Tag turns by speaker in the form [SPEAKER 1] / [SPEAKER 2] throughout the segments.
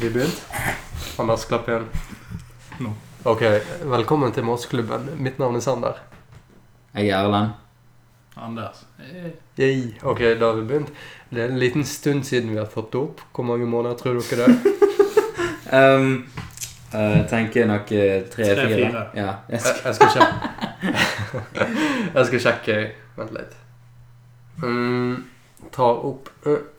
[SPEAKER 1] Vi begynte? Anders, klapp igjen.
[SPEAKER 2] Nå.
[SPEAKER 1] Ok, velkommen til Måsklubben. Mitt navn er Sander.
[SPEAKER 3] Jeg er Erlend.
[SPEAKER 2] Anders. Hey.
[SPEAKER 1] Yay. Ok, da har vi begynt. Det er en liten stund siden vi har tatt det opp. Hvor mange måneder tror dere det?
[SPEAKER 3] Um, uh, tenker nok uh, tre-fire. Ja. Jeg skal,
[SPEAKER 1] jeg skal sjekke. jeg skal sjekke. Vent litt. Mm, ta opp øh.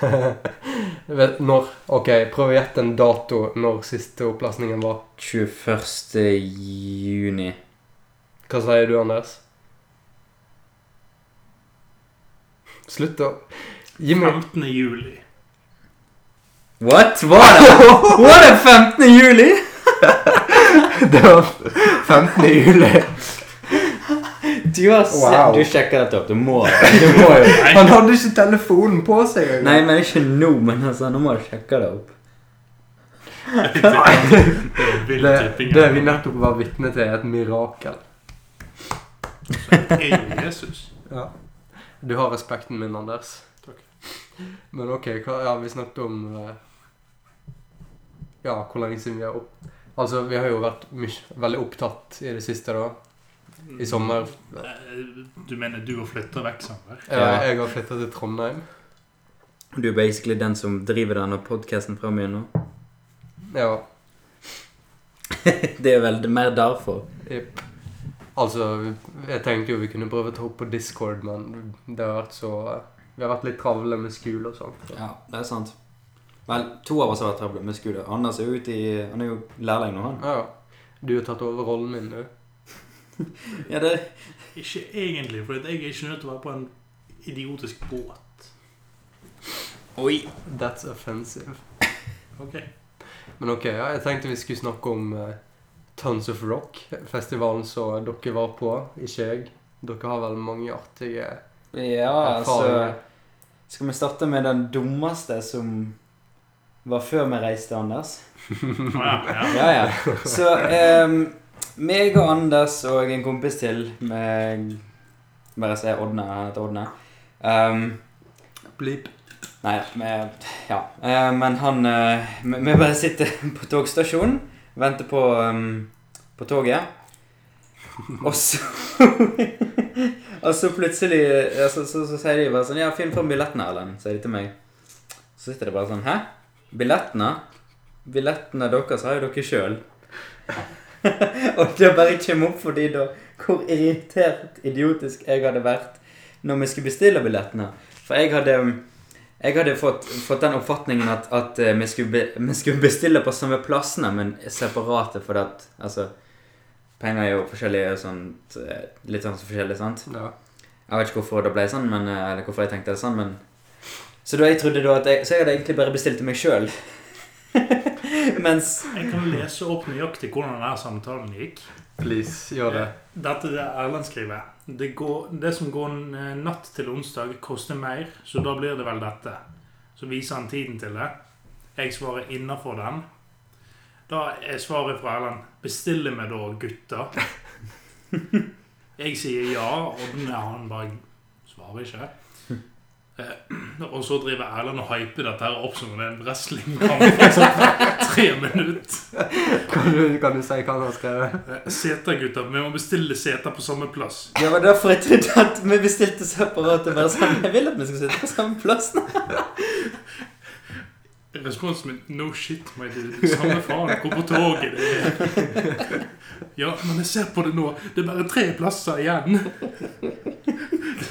[SPEAKER 1] Vet, Når Ok, prøv å gjette en dato når siste opplastningen var.
[SPEAKER 3] 21. juni.
[SPEAKER 1] Hva sier du, Anders? Slutt å Gi meg
[SPEAKER 2] 15. juli.
[SPEAKER 3] What? Var det, var det 15. juli?
[SPEAKER 1] Det var 15. juli.
[SPEAKER 3] Du har sett
[SPEAKER 1] Wow.
[SPEAKER 3] Du sjekker dette opp. Du må, du må jo.
[SPEAKER 1] Han hadde ikke telefonen på seg engang.
[SPEAKER 3] Nei, men ikke nå, men altså, nå må du sjekke det opp.
[SPEAKER 2] Det
[SPEAKER 1] Det, vi nettopp var vitne til, er et mirakel.
[SPEAKER 2] Er Jesus.
[SPEAKER 1] Ja. Du har respekten min, Anders.
[SPEAKER 2] Takk.
[SPEAKER 1] Men ok, hva, ja, vi snakket om eh, Ja, hvor lenge siden vi har opp... Altså, vi har jo vært mye, veldig opptatt i det siste, da. I sommer.
[SPEAKER 2] Eh, Du mener du har flytta vekk,
[SPEAKER 1] sommer?
[SPEAKER 3] Ja.
[SPEAKER 1] jeg har flytta til Trondheim.
[SPEAKER 3] Du er basically den som driver denne podcasten fra igjen nå.
[SPEAKER 1] Ja.
[SPEAKER 3] Det er vel mer derfor.
[SPEAKER 1] Jepp. Altså, jeg tenkte jo vi kunne prøve å ta opp på Discord, men det har vært så Vi har vært litt travle med skole og sånt.
[SPEAKER 3] Ja, det er sant. Vel, to av oss har vært travle med skole. Anders er jo ute i Han er jo lærling nå, han.
[SPEAKER 1] Ja. Du har tatt over rollen min, du.
[SPEAKER 3] Ja, det
[SPEAKER 2] Ikke egentlig, for jeg er ikke nødt til å være på en idiotisk båt.
[SPEAKER 3] Oi.
[SPEAKER 1] That's offensive.
[SPEAKER 2] Ok.
[SPEAKER 1] Men ok, ja, jeg tenkte vi skulle snakke om uh, Tons of Rock, festivalen som dere var på, ikke jeg. Dere har vel mange artige
[SPEAKER 3] Ja,
[SPEAKER 1] erfaringer.
[SPEAKER 3] altså Skal vi starte med den dummeste som var før vi reiste, Anders?
[SPEAKER 2] Ja, ja.
[SPEAKER 3] Ja, ja. Så um, meg og Anders og en kompis til med Bare si Ådne. Han heter Ådne. Um,
[SPEAKER 1] Bleep.
[SPEAKER 3] Nei, vi Ja. Uh, men han eh, Vi vi bare sitter på togstasjonen, venter på, um, på toget. Og så Og så plutselig ja, så, så, så sier de bare sånn Ja, finn fram billettene, Erlend, sier de til meg. Så sitter det bare sånn Hæ? Billettene? Billettene deres har jo dere sjøl. og det bare kommer opp fordi da hvor irritert idiotisk jeg hadde vært når vi skulle bestille billettene. For jeg hadde jeg hadde fått, fått den oppfatningen at, at eh, vi, skulle be, vi skulle bestille på samme plassene, men separate, fordi at altså, Penger er jo forskjellige sånt, eh, Litt sånn forskjellig, sant?
[SPEAKER 1] Ja.
[SPEAKER 3] Jeg vet ikke hvorfor det ble sånn, men, eh, eller hvorfor jeg tenkte det sånn, men Så da jeg trodde da at jeg, så jeg hadde egentlig bare bestilt til meg sjøl. Mens
[SPEAKER 2] Jeg kan lese opp nøyaktig hvordan denne samtalen gikk.
[SPEAKER 1] Please, gjør det.
[SPEAKER 2] Dette er det Erlend skriver. Det, går, det som går natt til onsdag, koster mer, så da blir det vel dette. Så viser han tiden til det. Jeg svarer innafor den. Da er svaret fra Erlend bestiller vi da gutter? Jeg sier ja, og den han bare svarer ikke. Eh, og så driver Erlend og hyper dette her opp som om det er en wrestlingkamp. for sånn Tre minutter.
[SPEAKER 1] Kan du, kan du si hva han har skrevet?
[SPEAKER 2] Eh, Seter, gutter. Vi må bestille seter på samme plass.
[SPEAKER 3] Det var derfor jeg trodde at vi bestilte separate. Bare sånn, jeg vil at vi skal sitte på samme plass.
[SPEAKER 2] Responsen min No shit, my dude. Samme faen. hvor på toget. Det er. Ja, men jeg ser på det nå. Det er bare tre plasser igjen.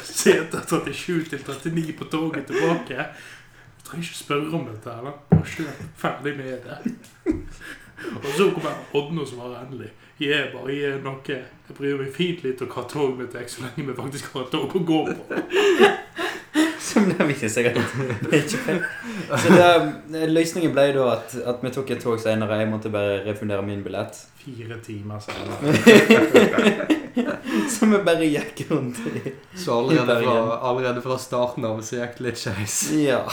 [SPEAKER 2] Seter 37 til 39 på toget tilbake. Jeg trenger ikke spørre om dette. eller? Bare kjør ferdig med det. Og så kommer Odne og svarer endelig. Gi bare gi noe. Jeg bryr meg fint litt om hva toget mitt er, så lenge vi faktisk har et tog å gå på.
[SPEAKER 3] Som det viser seg at det ikke feil. Så det, løsningen ble da at, at vi tok et tog senere. Jeg måtte bare refundere min billett.
[SPEAKER 2] Fire timer senere.
[SPEAKER 3] Så vi bare gikk rundt i
[SPEAKER 1] Så allerede fra, allerede fra starten av så gikk det litt skeis.
[SPEAKER 3] Ja.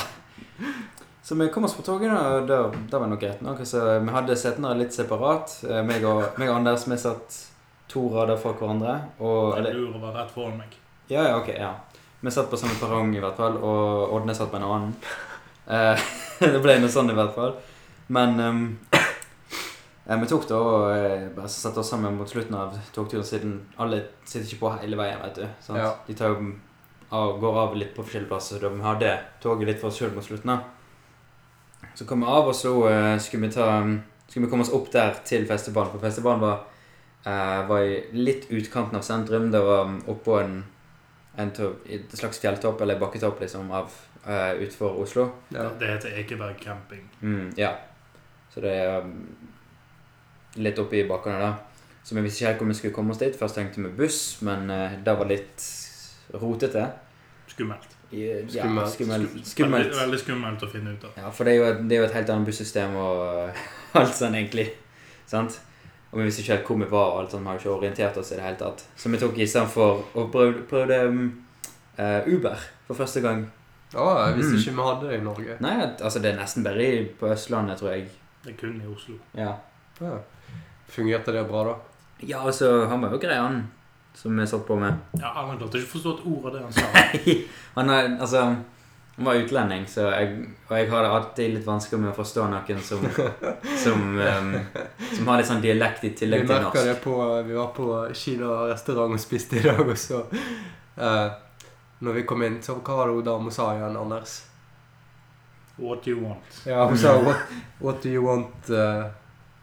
[SPEAKER 3] Så vi kom oss på toget, og da, da var det nok greit nok. Så vi hadde setene litt separat. Eh, Meg og, meg og Anders vi satt to rader fra hverandre. Og, eller,
[SPEAKER 2] Lurer var rett foran meg.
[SPEAKER 3] Ja, ja, ok, ja. Vi satt på samme perrong i hvert fall, og Ådne satt på en annen. Eh, det ble noe sånn i hvert fall. Men eh, vi tok da og bare satte oss sammen mot slutten av togturen, siden alle sitter ikke på hele veien, vet du. Sant?
[SPEAKER 1] Ja.
[SPEAKER 3] De tar jo av, går av litt på forskjellige plasser, så vi hadde toget litt for oss sjøl mot slutten. da. Så kom vi av, og så uh, skulle vi ta skulle vi komme oss opp der til festivalen. For festivalen var, uh, var i litt utkanten av sentrum. Det var um, oppå en, en et slags fjelltopp, eller bakketopp, liksom, av, uh, utenfor Oslo.
[SPEAKER 1] Ja.
[SPEAKER 2] Det heter Ekeberg camping.
[SPEAKER 3] Mm, ja. Så det er um, litt oppe i bakkene da. Så vi visste ikke helt hvor vi skulle komme oss dit. Først tenkte vi buss, men uh, det var litt rotete.
[SPEAKER 2] Skummelt.
[SPEAKER 3] Ja,
[SPEAKER 1] Skummelt.
[SPEAKER 3] skummelt.
[SPEAKER 2] Veldig,
[SPEAKER 3] skummelt.
[SPEAKER 2] veldig skummelt å finne ut av.
[SPEAKER 3] Ja, for det er jo, et- det er jo et helt annet bussystem og alt sånn, egentlig. Sant? Og vi visste ikke helt hvor vi var, og alt sånt. Vi har jo ikke orientert oss i det hele tatt. Så vi tok istedenfor og prøvde, prøvde um, uh, Uber for første gang.
[SPEAKER 1] Å, jeg visste
[SPEAKER 3] Mm.
[SPEAKER 1] ikke vi hadde det i Norge.
[SPEAKER 3] Nei, altså det er nesten bare i- på Østlandet, tror jeg.
[SPEAKER 2] Det er kun i Oslo.
[SPEAKER 3] Ja.
[SPEAKER 1] Ja. Fungerte det bra, da?
[SPEAKER 3] Ja, altså, han var jo grei, han. Som vi satt på med.
[SPEAKER 2] Ja, Han klarte ikke å forstå et ord av det han sa.
[SPEAKER 3] Han er, altså han var utlending, så jeg, og jeg har det alltid litt vanskelig med å forstå noen som, som, um, som har litt sånn dialekt i tillegg til
[SPEAKER 1] norsk. det på Vi var på Kina-restaurant og spiste i dag, og så eh, Når vi kom inn, så hva var det hun dama sa igjen, Anders?
[SPEAKER 2] What do you want.
[SPEAKER 1] Ja, hun sa what, 'What do you want?' uh,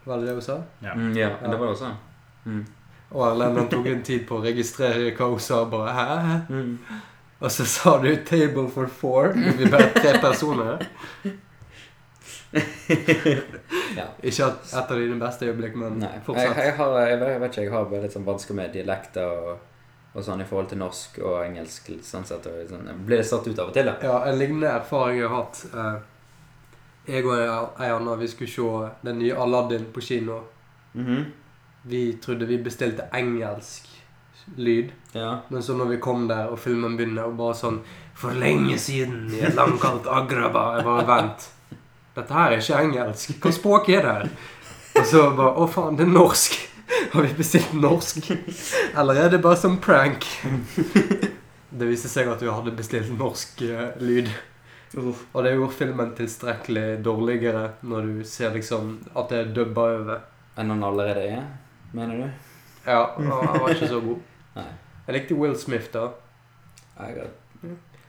[SPEAKER 1] var det det hun sa?
[SPEAKER 2] Ja.
[SPEAKER 3] Mm, ja, det var det også. Mm.
[SPEAKER 1] Og Erlend han tok en tid på å registrere hva hun sa. bare, hæ?
[SPEAKER 3] Mm.
[SPEAKER 1] Og så sa du 'table for four'. Vi er bare tre personer.
[SPEAKER 3] Ja.
[SPEAKER 1] Ikke et av dine beste øyeblikk, men
[SPEAKER 3] Nei,
[SPEAKER 1] fortsatt.
[SPEAKER 3] jeg, har, jeg, vet- jeg vet ikke, jeg har bare litt sånn vansker med dialekter og, og sånn i forhold til norsk og engelsk. Sånn sett, og sånn. Jeg blir satt ut av og til, da.
[SPEAKER 1] Ja, en lignende erfaring jeg har hatt. Eh, jeg og ei anna vi skulle se den nye Aladdin på kino.
[SPEAKER 3] Mhm.
[SPEAKER 1] Vi trodde vi bestilte engelsk lyd.
[SPEAKER 3] Ja.
[SPEAKER 1] Men så når vi kom der, og filmen begynner, og bare sånn For lenge siden i et langkalt Agraba Jeg bare Vent. Dette her er ikke engelsk. Hva språk er det her? Og så bare Å, faen, det er norsk. Har vi bestilt norsk? Eller er det bare som prank? Det viste seg at vi hadde bestilt norsk eh, lyd. Og det gjorde filmen tilstrekkelig dårligere når du ser liksom at det er dubba over.
[SPEAKER 3] Enn han allerede er, mener du?
[SPEAKER 1] Ja, og han var ikke så god.
[SPEAKER 3] Nei.
[SPEAKER 1] Jeg likte Will Smith, da.
[SPEAKER 3] Jeg har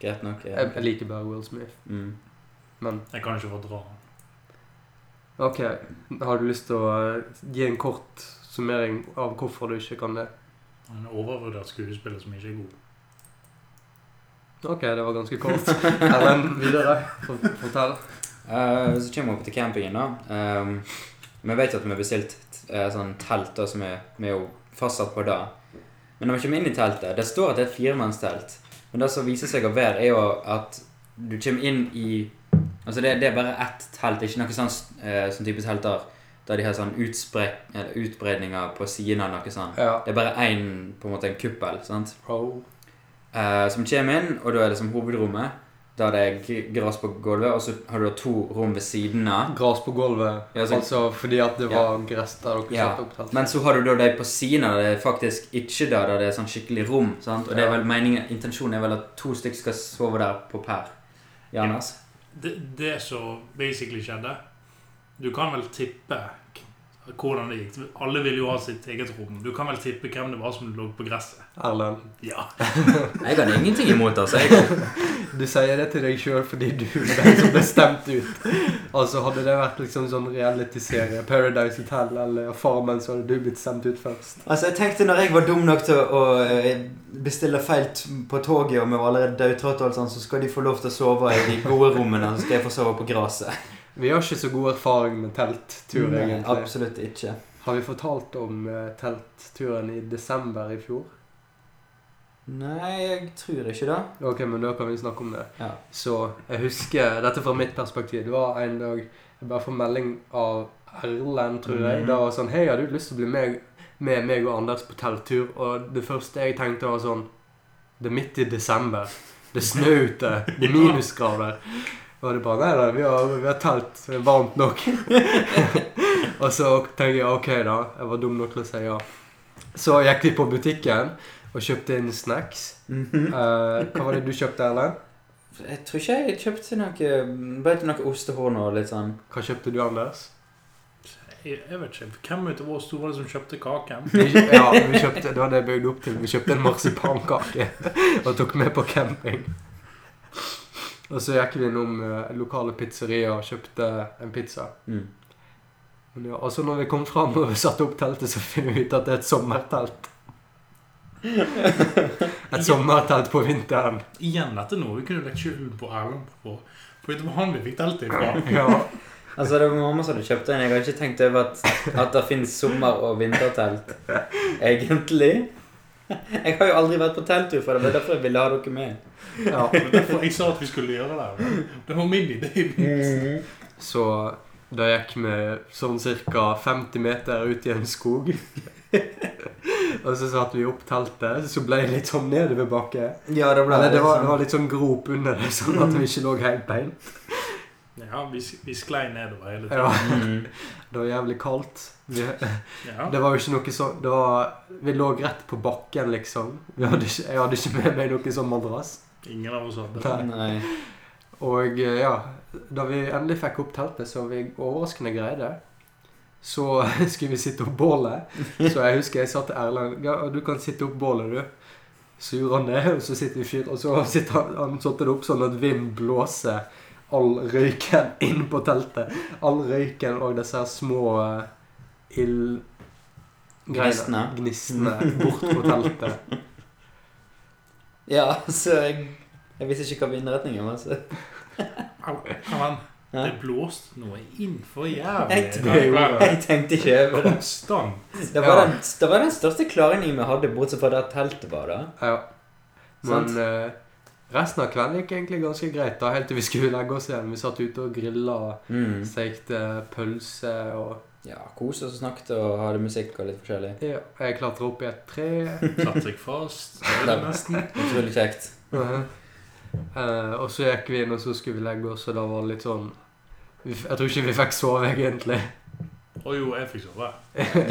[SPEAKER 3] Greit nok.
[SPEAKER 1] Jeg, jeg liker bare Will Smith.
[SPEAKER 3] Mm.
[SPEAKER 1] Men
[SPEAKER 2] Jeg kan ikke fordra han.
[SPEAKER 1] ok, har du lyst til å eh, gi en kort summering av hvorfor du ikke kan det?
[SPEAKER 2] Han er en overvurdert skuespiller som ikke er god.
[SPEAKER 1] Ok, det var ganske kort. Erlend, videre. For- Fortell.
[SPEAKER 3] Eh, så kommer vi opp til campingen, da. Um, vi vet at vi har bestilt uh, sånn telt, da, som er, vi er jo fastsatt på da. Men når vi kommer inn i teltet Det står at det er et firemannstelt. Men det som viser seg å være, er jo at du kommer inn i Altså, det, det er bare ett telt, ikke noe sånn, eh, sånn type telter der de har sånn utbredninger på siden av noe sånt.
[SPEAKER 1] Ja.
[SPEAKER 3] Det er bare én, på en måte, en kuppel, sant?
[SPEAKER 1] Oh.
[SPEAKER 3] Eh, som kommer inn, og da er det som hovedrommet. Der det er gress på gulvet, og så har du da to rom ved siden av.
[SPEAKER 1] Gress på gulvet.
[SPEAKER 3] Ja, så-
[SPEAKER 1] altså fordi at det var gress der dere
[SPEAKER 3] Ja,
[SPEAKER 1] satte opp telt.
[SPEAKER 3] Men så har du da de på siden av det er faktisk ikke der, der det er sånn skikkelig rom. sant? Og det er vel meningen, intensjonen er vel at to stykker skal sove der på per. Jonas?
[SPEAKER 2] Det, det som basically skjedde Du kan vel tippe hvordan det gikk. Alle vil jo ha sitt eget rom. Du kan vel tippe hvem det var som lå på gresset.
[SPEAKER 1] Erlend,
[SPEAKER 2] Ja.
[SPEAKER 3] Jeg hadde ingenting imot altså. Jeg,
[SPEAKER 1] du sier det til deg sjøl fordi du er den som ble stemt ut. Altså Hadde det vært liksom sånn reality-serie, Paradise Hotel eller Farmen, så hadde du blitt stemt ut først.
[SPEAKER 3] altså, jeg tenkte når jeg var dum nok til å eh, bestille feil på toget, og vi var allerede dødtrøtte, sånt, så skal de få lov til å sove i de gode rommene, så skal jeg få sove på gresset.
[SPEAKER 1] Vi har ikke så god erfaring med telttur, egentlig.
[SPEAKER 3] Absolutt ikke.
[SPEAKER 1] Har vi fortalt om eh, teltturen i desember i fjor?
[SPEAKER 3] Nei, jeg tror ikke det.
[SPEAKER 1] Ok, men da kan vi snakke om det.
[SPEAKER 3] Ja.
[SPEAKER 1] Så jeg husker, dette fra mitt perspektiv, det var en dag jeg bare får melding av Erlend, tror jeg.
[SPEAKER 3] Mm.
[SPEAKER 1] Da var sånn, hei, har du lyst til å bli med, med meg og Anders på telttur? Og det første jeg tenkte var sånn, det er midt i desember. Det snør ute, det er minusgrader. Og det bare, nei da, vi har, vi har telt, det er varmt nok. og så tenker jeg, ok da, jeg var dum nok til å si ja. Så gikk vi på butikken og kjøpte inn snacks. Eh, hva var det du kjøpte, Erlend?
[SPEAKER 3] Jeg tror ikke jeg kjøpte noe Bare noe ostehorn og litt sånn.
[SPEAKER 1] Hva kjøpte du, Anders?
[SPEAKER 2] Jeg, jeg vet ikke. Hvem av oss to var det som kjøpte kaken?
[SPEAKER 1] Ja, vi kjøpte, det var det jeg bygde opp til. Vi kjøpte en marsipankake og tok med på camping. Og så gikk vi innom eh, lokale pizzerier og kjøpte en pizza.
[SPEAKER 3] Mm.
[SPEAKER 1] Ja, og så når vi kom fram og satte opp teltet, så finner vi ut at det er et sommertelt. Et sommertelt på vinteren.
[SPEAKER 2] Igjen dette noe vi kunne lagt skylden på Erlend på. For det var han vi fikk teltet ifra.
[SPEAKER 1] Ja,
[SPEAKER 3] Altså, det var mamma som hadde kjøpt den. Jeg har ikke tenkt over at, at det finnes sommer- og vintertelt. Egentlig. Jeg har jo aldri vært på telttur før. Det var derfor jeg ville ha dere med.
[SPEAKER 1] ja.
[SPEAKER 2] Det var derfor jeg sa at vi skulle gjøre det. Det var min idé.
[SPEAKER 1] Så da gikk vi sånn ca. 50 meter ut i en skog. og så satte vi opp teltet, så ble det litt sånn nedoverbakke.
[SPEAKER 3] Ja, det ble
[SPEAKER 1] Eller det var, det
[SPEAKER 3] sånn-
[SPEAKER 1] var litt sånn grop under det, sånn at vi ikke lå helt beint.
[SPEAKER 2] Ja, vi, vi sklei nedover hele tiden.
[SPEAKER 3] Ja.
[SPEAKER 1] det var jævlig kaldt. Vi,
[SPEAKER 2] Ja.
[SPEAKER 1] det var jo ikke noe sånn det var, Vi lå rett på bakken, liksom. Vi hadde ikke, jeg hadde ikke med meg noe sånn madrass.
[SPEAKER 2] Ingen av oss hadde det.
[SPEAKER 1] Nei.
[SPEAKER 3] Nei.
[SPEAKER 1] Og eh, ja, da vi endelig fikk opp teltet, så vi overraskende greide, så skulle vi sitte opp bålet. Så jeg husker jeg sa til Erlend ja, du kan sitte opp bålet, du. Så gjorde han det, og så sitter vi fyr, og så sitter han, han satte det opp sånn at vind blåser all røyken inn på teltet. All røyken og disse her små uh, ild...
[SPEAKER 3] Gnistene.
[SPEAKER 1] Gnistene bort på teltet.
[SPEAKER 3] Ja, så jeg Jeg visste ikke hva vindretningen var. Så.
[SPEAKER 2] Au,
[SPEAKER 3] Ja.
[SPEAKER 2] det blåste noe inn for
[SPEAKER 3] Jeg,
[SPEAKER 2] jævlig.
[SPEAKER 1] Det
[SPEAKER 3] jeg tenkte ikke over det.
[SPEAKER 2] Konstant.
[SPEAKER 3] Det var,
[SPEAKER 1] Ja.
[SPEAKER 3] den, det var den største klaringen vi hadde, bortsett fra der teltet var. da
[SPEAKER 1] Ja. Men eh, resten av kvelden gikk egentlig ganske greit, da, helt til vi skulle legge oss igjen. Vi satt ute og grilla,
[SPEAKER 3] mm.
[SPEAKER 1] stekte pølse og
[SPEAKER 3] Ja, Kose oss og snakket og hadde musikk og litt forskjellig.
[SPEAKER 1] ja, Jeg klatra opp i et tre.
[SPEAKER 2] Satt seg fast. Det kjekt. det nesten.
[SPEAKER 1] Eh, og så gikk vi inn, og så skulle vi legge oss, og da var det litt sånn vi Jeg tror ikke vi fikk sove, egentlig.
[SPEAKER 2] Å jo, jeg fikk sove.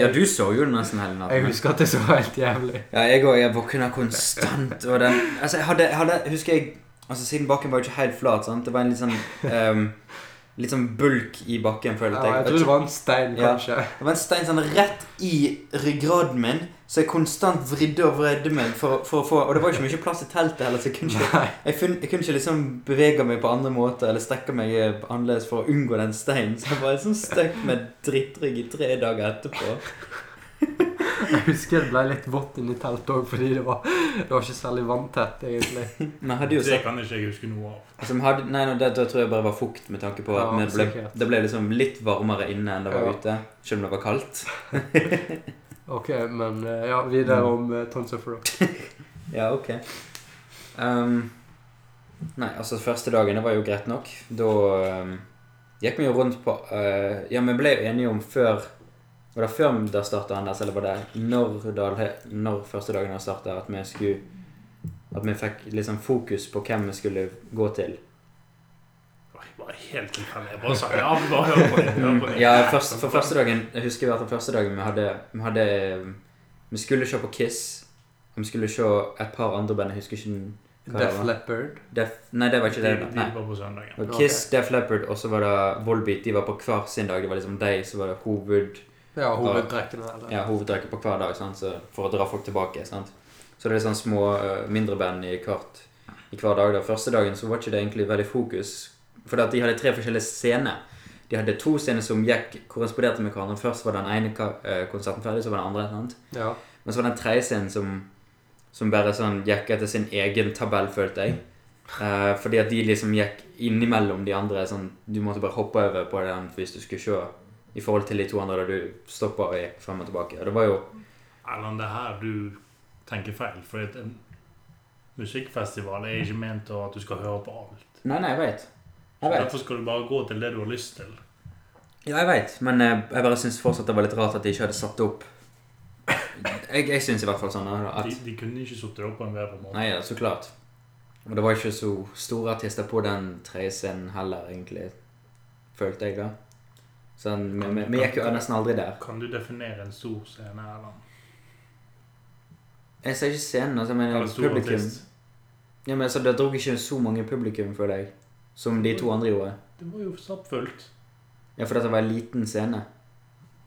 [SPEAKER 3] Ja, du så jo nesten hele natten.
[SPEAKER 1] Jeg husker at det så helt jævlig.
[SPEAKER 3] Ja, jeg òg. Jeg våkna konstant. Og den Altså, jeg hadde, jeg hadde Husker jeg Altså, Siden bakken var jo ikke helt flat. sant? Det var en litt sånn ehm, Litt sånn bulk i bakken, følte
[SPEAKER 1] Ja,
[SPEAKER 3] jeg.
[SPEAKER 1] jeg tror det var en stein,
[SPEAKER 3] Ja.
[SPEAKER 1] kanskje.
[SPEAKER 3] Det var en stein sånn rett i ryggraden min, så jeg konstant vridde og vredde meg for, for å få Og det var jo ikke mye plass i teltet heller, så jeg kunne ikke, jeg, funn, jeg kunne ikke liksom bevege meg på andre måter eller strekke meg eh, annerledes for å unngå den steinen. Så jeg var sånn stuck med drittrygg i tre dager etterpå.
[SPEAKER 1] Jeg husker det ble litt vått inni teltet òg, fordi det var, det var ikke særlig vanntett, egentlig.
[SPEAKER 3] Men hadde jo
[SPEAKER 2] Det kan ikke jeg huske noe av.
[SPEAKER 3] altså, hadde, Nei, no, det, det tror jeg bare var fukt, med tanke på at
[SPEAKER 1] Ja,
[SPEAKER 3] det, ble, det ble liksom litt varmere inne enn det var
[SPEAKER 1] Ja.
[SPEAKER 3] ute. Selv om det var kaldt.
[SPEAKER 1] Ok, men eh, ja, videre om uh, Tons of Rock.
[SPEAKER 3] Ja, ok. Um, nei, altså første dagen, det var jo greit nok. Da um, gikk vi jo rundt på uh, Ja, vi ble jo enige om før Var det før det starta, Anders, eller var det når, da, når første dagen hadde starta, at vi skulle At vi fikk liksom fokus på hvem vi skulle gå til?
[SPEAKER 2] Jeg var helt tilfeldig. Jeg bare sa ja, bare hør på det. på det.
[SPEAKER 3] Ja, først, for første dagen Jeg husker i hvert fall første dagen vi hadde Vi, hadde, vi skulle se på Kiss. Og vi skulle se et par andre band. Jeg husker ikke hva det
[SPEAKER 1] Def. Leppard.
[SPEAKER 3] Nei, det var ikke
[SPEAKER 2] De,
[SPEAKER 3] det.
[SPEAKER 2] de var på søndagen.
[SPEAKER 3] Kiss, okay. Def Leppard, og så var det Volbeat. De var på hver sin dag. Det var liksom de som var det hoved,
[SPEAKER 1] Ja, hovedtrekkene. Eller?
[SPEAKER 3] ja, hovedtrekket på hver dag, sant? Så for å dra folk tilbake. Sant? Så det er sånn små, eh, mindre band i, hvert, i hver dag. Da. Første dagen så var ikke det egentlig veldig fokus. For de hadde tre forskjellige scener. De hadde to scener som gikk, korresponderte med hverandre. Først var den ene eh, konserten ferdig, så var den andre. Sant?
[SPEAKER 1] Ja.
[SPEAKER 3] Men så var den tredje scenen som, som bare sånn gikk etter sin egen tabell, følte jeg. Uh, fordi at de liksom gikk innimellom de andre. Sånn, du måtte bare hoppe over på den hvis du skulle se i forhold til de to andre da du stoppa og gikk frem og tilbake. Det var jo
[SPEAKER 2] Erland, det er her du tenker feil. For et, en musikkfestival er ikke ment at du skal høre på alt.
[SPEAKER 3] Nei, nei, jeg vet. Jeg vet.
[SPEAKER 2] Derfor skal du bare gå til det du har lyst til.
[SPEAKER 3] Ja, jeg vet. Men eh, jeg bare syns fortsatt det var litt rart at de ikke hadde satt opp Jeg, jeg syns i hvert fall sånn at
[SPEAKER 2] De, de kunne ikke satt det opp på en bedre måte.
[SPEAKER 3] Nei, ja, så klart. Og det var ikke så store artister på den tredje scenen heller, egentlig. Følte jeg, da. Sånn, vi, vi, vi gikk jo nesten aldri der.
[SPEAKER 2] Kan du definere en stor scene, eller?
[SPEAKER 3] Jeg ser ikke scenen, altså, men publikum
[SPEAKER 2] artist?
[SPEAKER 3] Ja, men altså, Det dro ikke så mange publikum, føler jeg, som de to andre gjorde.
[SPEAKER 2] Det var jo stappfullt.
[SPEAKER 3] Ja, for dette var en liten scene.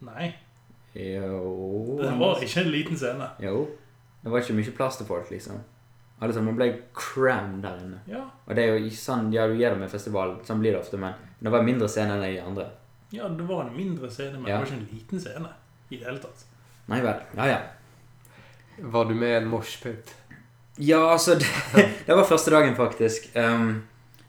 [SPEAKER 2] Nei,
[SPEAKER 3] Jo
[SPEAKER 2] det var ikke en liten scene.
[SPEAKER 3] Jo. Det var ikke mye plass til folk, liksom. Alle sammen ble crammed der inne.
[SPEAKER 2] Ja,
[SPEAKER 3] Og det er jo ikke sånn ja, du gjør det med festival, sånn blir det ofte, men det var mindre scene enn de andre.
[SPEAKER 2] Ja det var en mindre scene, men
[SPEAKER 3] Ja.
[SPEAKER 2] det var ikke en liten scene i det hele tatt.
[SPEAKER 3] Nei vel. Ja, ja.
[SPEAKER 1] Var du med i en moshpit?
[SPEAKER 3] Ja, altså Det, det var første dagen, faktisk. Um,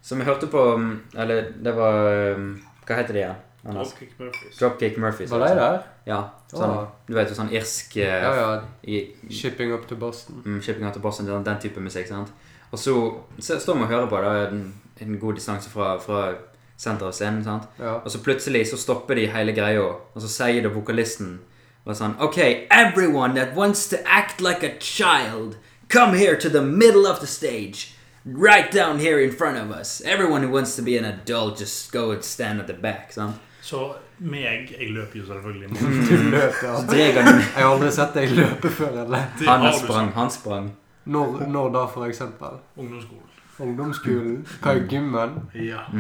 [SPEAKER 3] som jeg hørte på um, Eller det var um, Hva heter det igjen?
[SPEAKER 2] Dropkick Murphys.
[SPEAKER 3] Dropkick Murphys.
[SPEAKER 1] Var de der?
[SPEAKER 3] Ja. Sånn,
[SPEAKER 1] oh.
[SPEAKER 3] du vet jo sånn irsk uh,
[SPEAKER 1] Ja, ja.
[SPEAKER 3] i,
[SPEAKER 1] Shipping up to Boston.
[SPEAKER 3] mm, Shipping Up to Boston, den, den type musikk. sant? Og så, så står vi og hører på det, en, en god distanse fra, fra senteret av scenen. sant?
[SPEAKER 1] Ja.
[SPEAKER 3] Og så plutselig så stopper de hele greia, og så sier det vokalisten bare sånn Ok, everyone that wants to act like a child, come here to the middle of the stage. Right down here in front of us. Everyone who wants to be an adult, just go and stand at the back. sant?
[SPEAKER 2] Så meg, jeg løper jo selvfølgelig.
[SPEAKER 1] Du løper, ja. Jeg har aldri sett deg løpe før. eller?
[SPEAKER 3] Han sprang, han sprang.
[SPEAKER 1] Når, når da, for eksempel?
[SPEAKER 2] Ungdomsskolen.
[SPEAKER 1] Ungdomsskolen? Hva er gymmen?
[SPEAKER 2] Ja.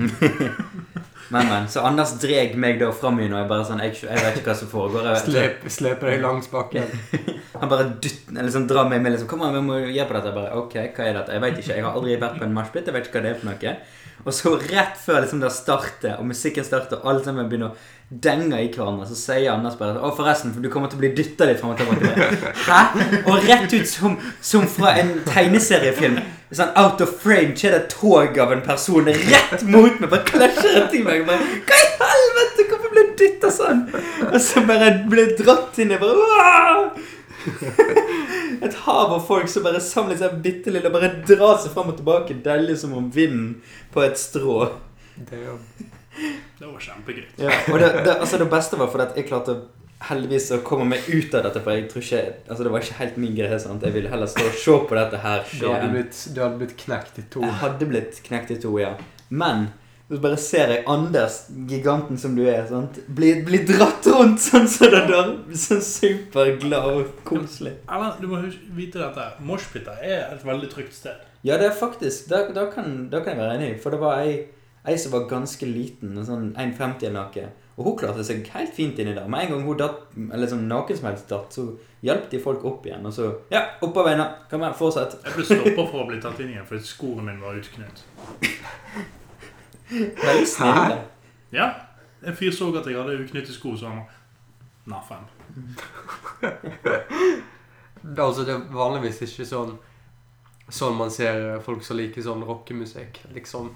[SPEAKER 3] Men, men. Så Anders dreg meg da fram igjen, og jeg bare sånn Jeg, jeg vet ikke hva som foregår. Jeg
[SPEAKER 1] Slep, sleper deg langs bakken?
[SPEAKER 3] han bare dytt, eller liksom drar meg med liksom Kom an, vi må gjøre på dette. Jeg bare, ok, hva er dette? Jeg vet ikke. Jeg har aldri vært på en marshpit. Jeg vet ikke hva det er for noe. Og så rett før liksom det starter, og musikken starter, og alle sammen begynner å denge i hverandre, så sier Anders bare Å, forresten, for du kommer til å bli dytta litt fram og tilbake. Hæ? Og rett ut som, som fra en tegneseriefilm. Sånn out of frame skjer er det et tog av en person rett mot meg. Bare klasjer rett i meg. Bare, Hva i helvete? Hvorfor ble jeg dytta sånn? Og så bare ble jeg dratt inn. i bare «Åh!» Et hav av folk som bare samler seg bitte lille og bare drar seg fram og tilbake. Deilig som om vinden på et strå.
[SPEAKER 1] Det
[SPEAKER 2] Det var kjempegøy.
[SPEAKER 3] Og det, det, altså det beste var fordi at jeg klarte heldigvis å komme meg ut av dette. For jeg tror ikke Altså det var ikke helt min greie. sant? Jeg ville heller stå og se på dette her
[SPEAKER 1] Du hadde blitt, du hadde blitt knekt i to.
[SPEAKER 3] Jeg hadde blitt knekt i to, ja. Men så bare ser jeg Anders, giganten som du er, sant? Bli, bli dratt rundt sånn som det der. Sånn superglad og koselig.
[SPEAKER 2] Eller, du må vite dette. Moshpita er et veldig trygt sted.
[SPEAKER 3] Ja, det er faktisk Da, da, kan, da kan jeg være enig. For det var ei, ei som var ganske liten, en sånn 1,50 eller noe. Og hun klarte seg helt fint inni der. Med en gang hun datt, eller sånn naken som helst datt, så hjalp de folk opp igjen. Og så Ja, opp av beina. Kom igjen, fortsett.
[SPEAKER 2] Jeg ble stoppa for å bli tatt inn igjen fordi skoene min var utknytt.
[SPEAKER 3] Veldig snill.
[SPEAKER 2] Ja, en fyr så at jeg hadde uknyttet sko, så han Naffen.
[SPEAKER 1] Altså, det er vanligvis ikke sånn Sånn man ser folk som liker sånn rockemusikk. Liksom.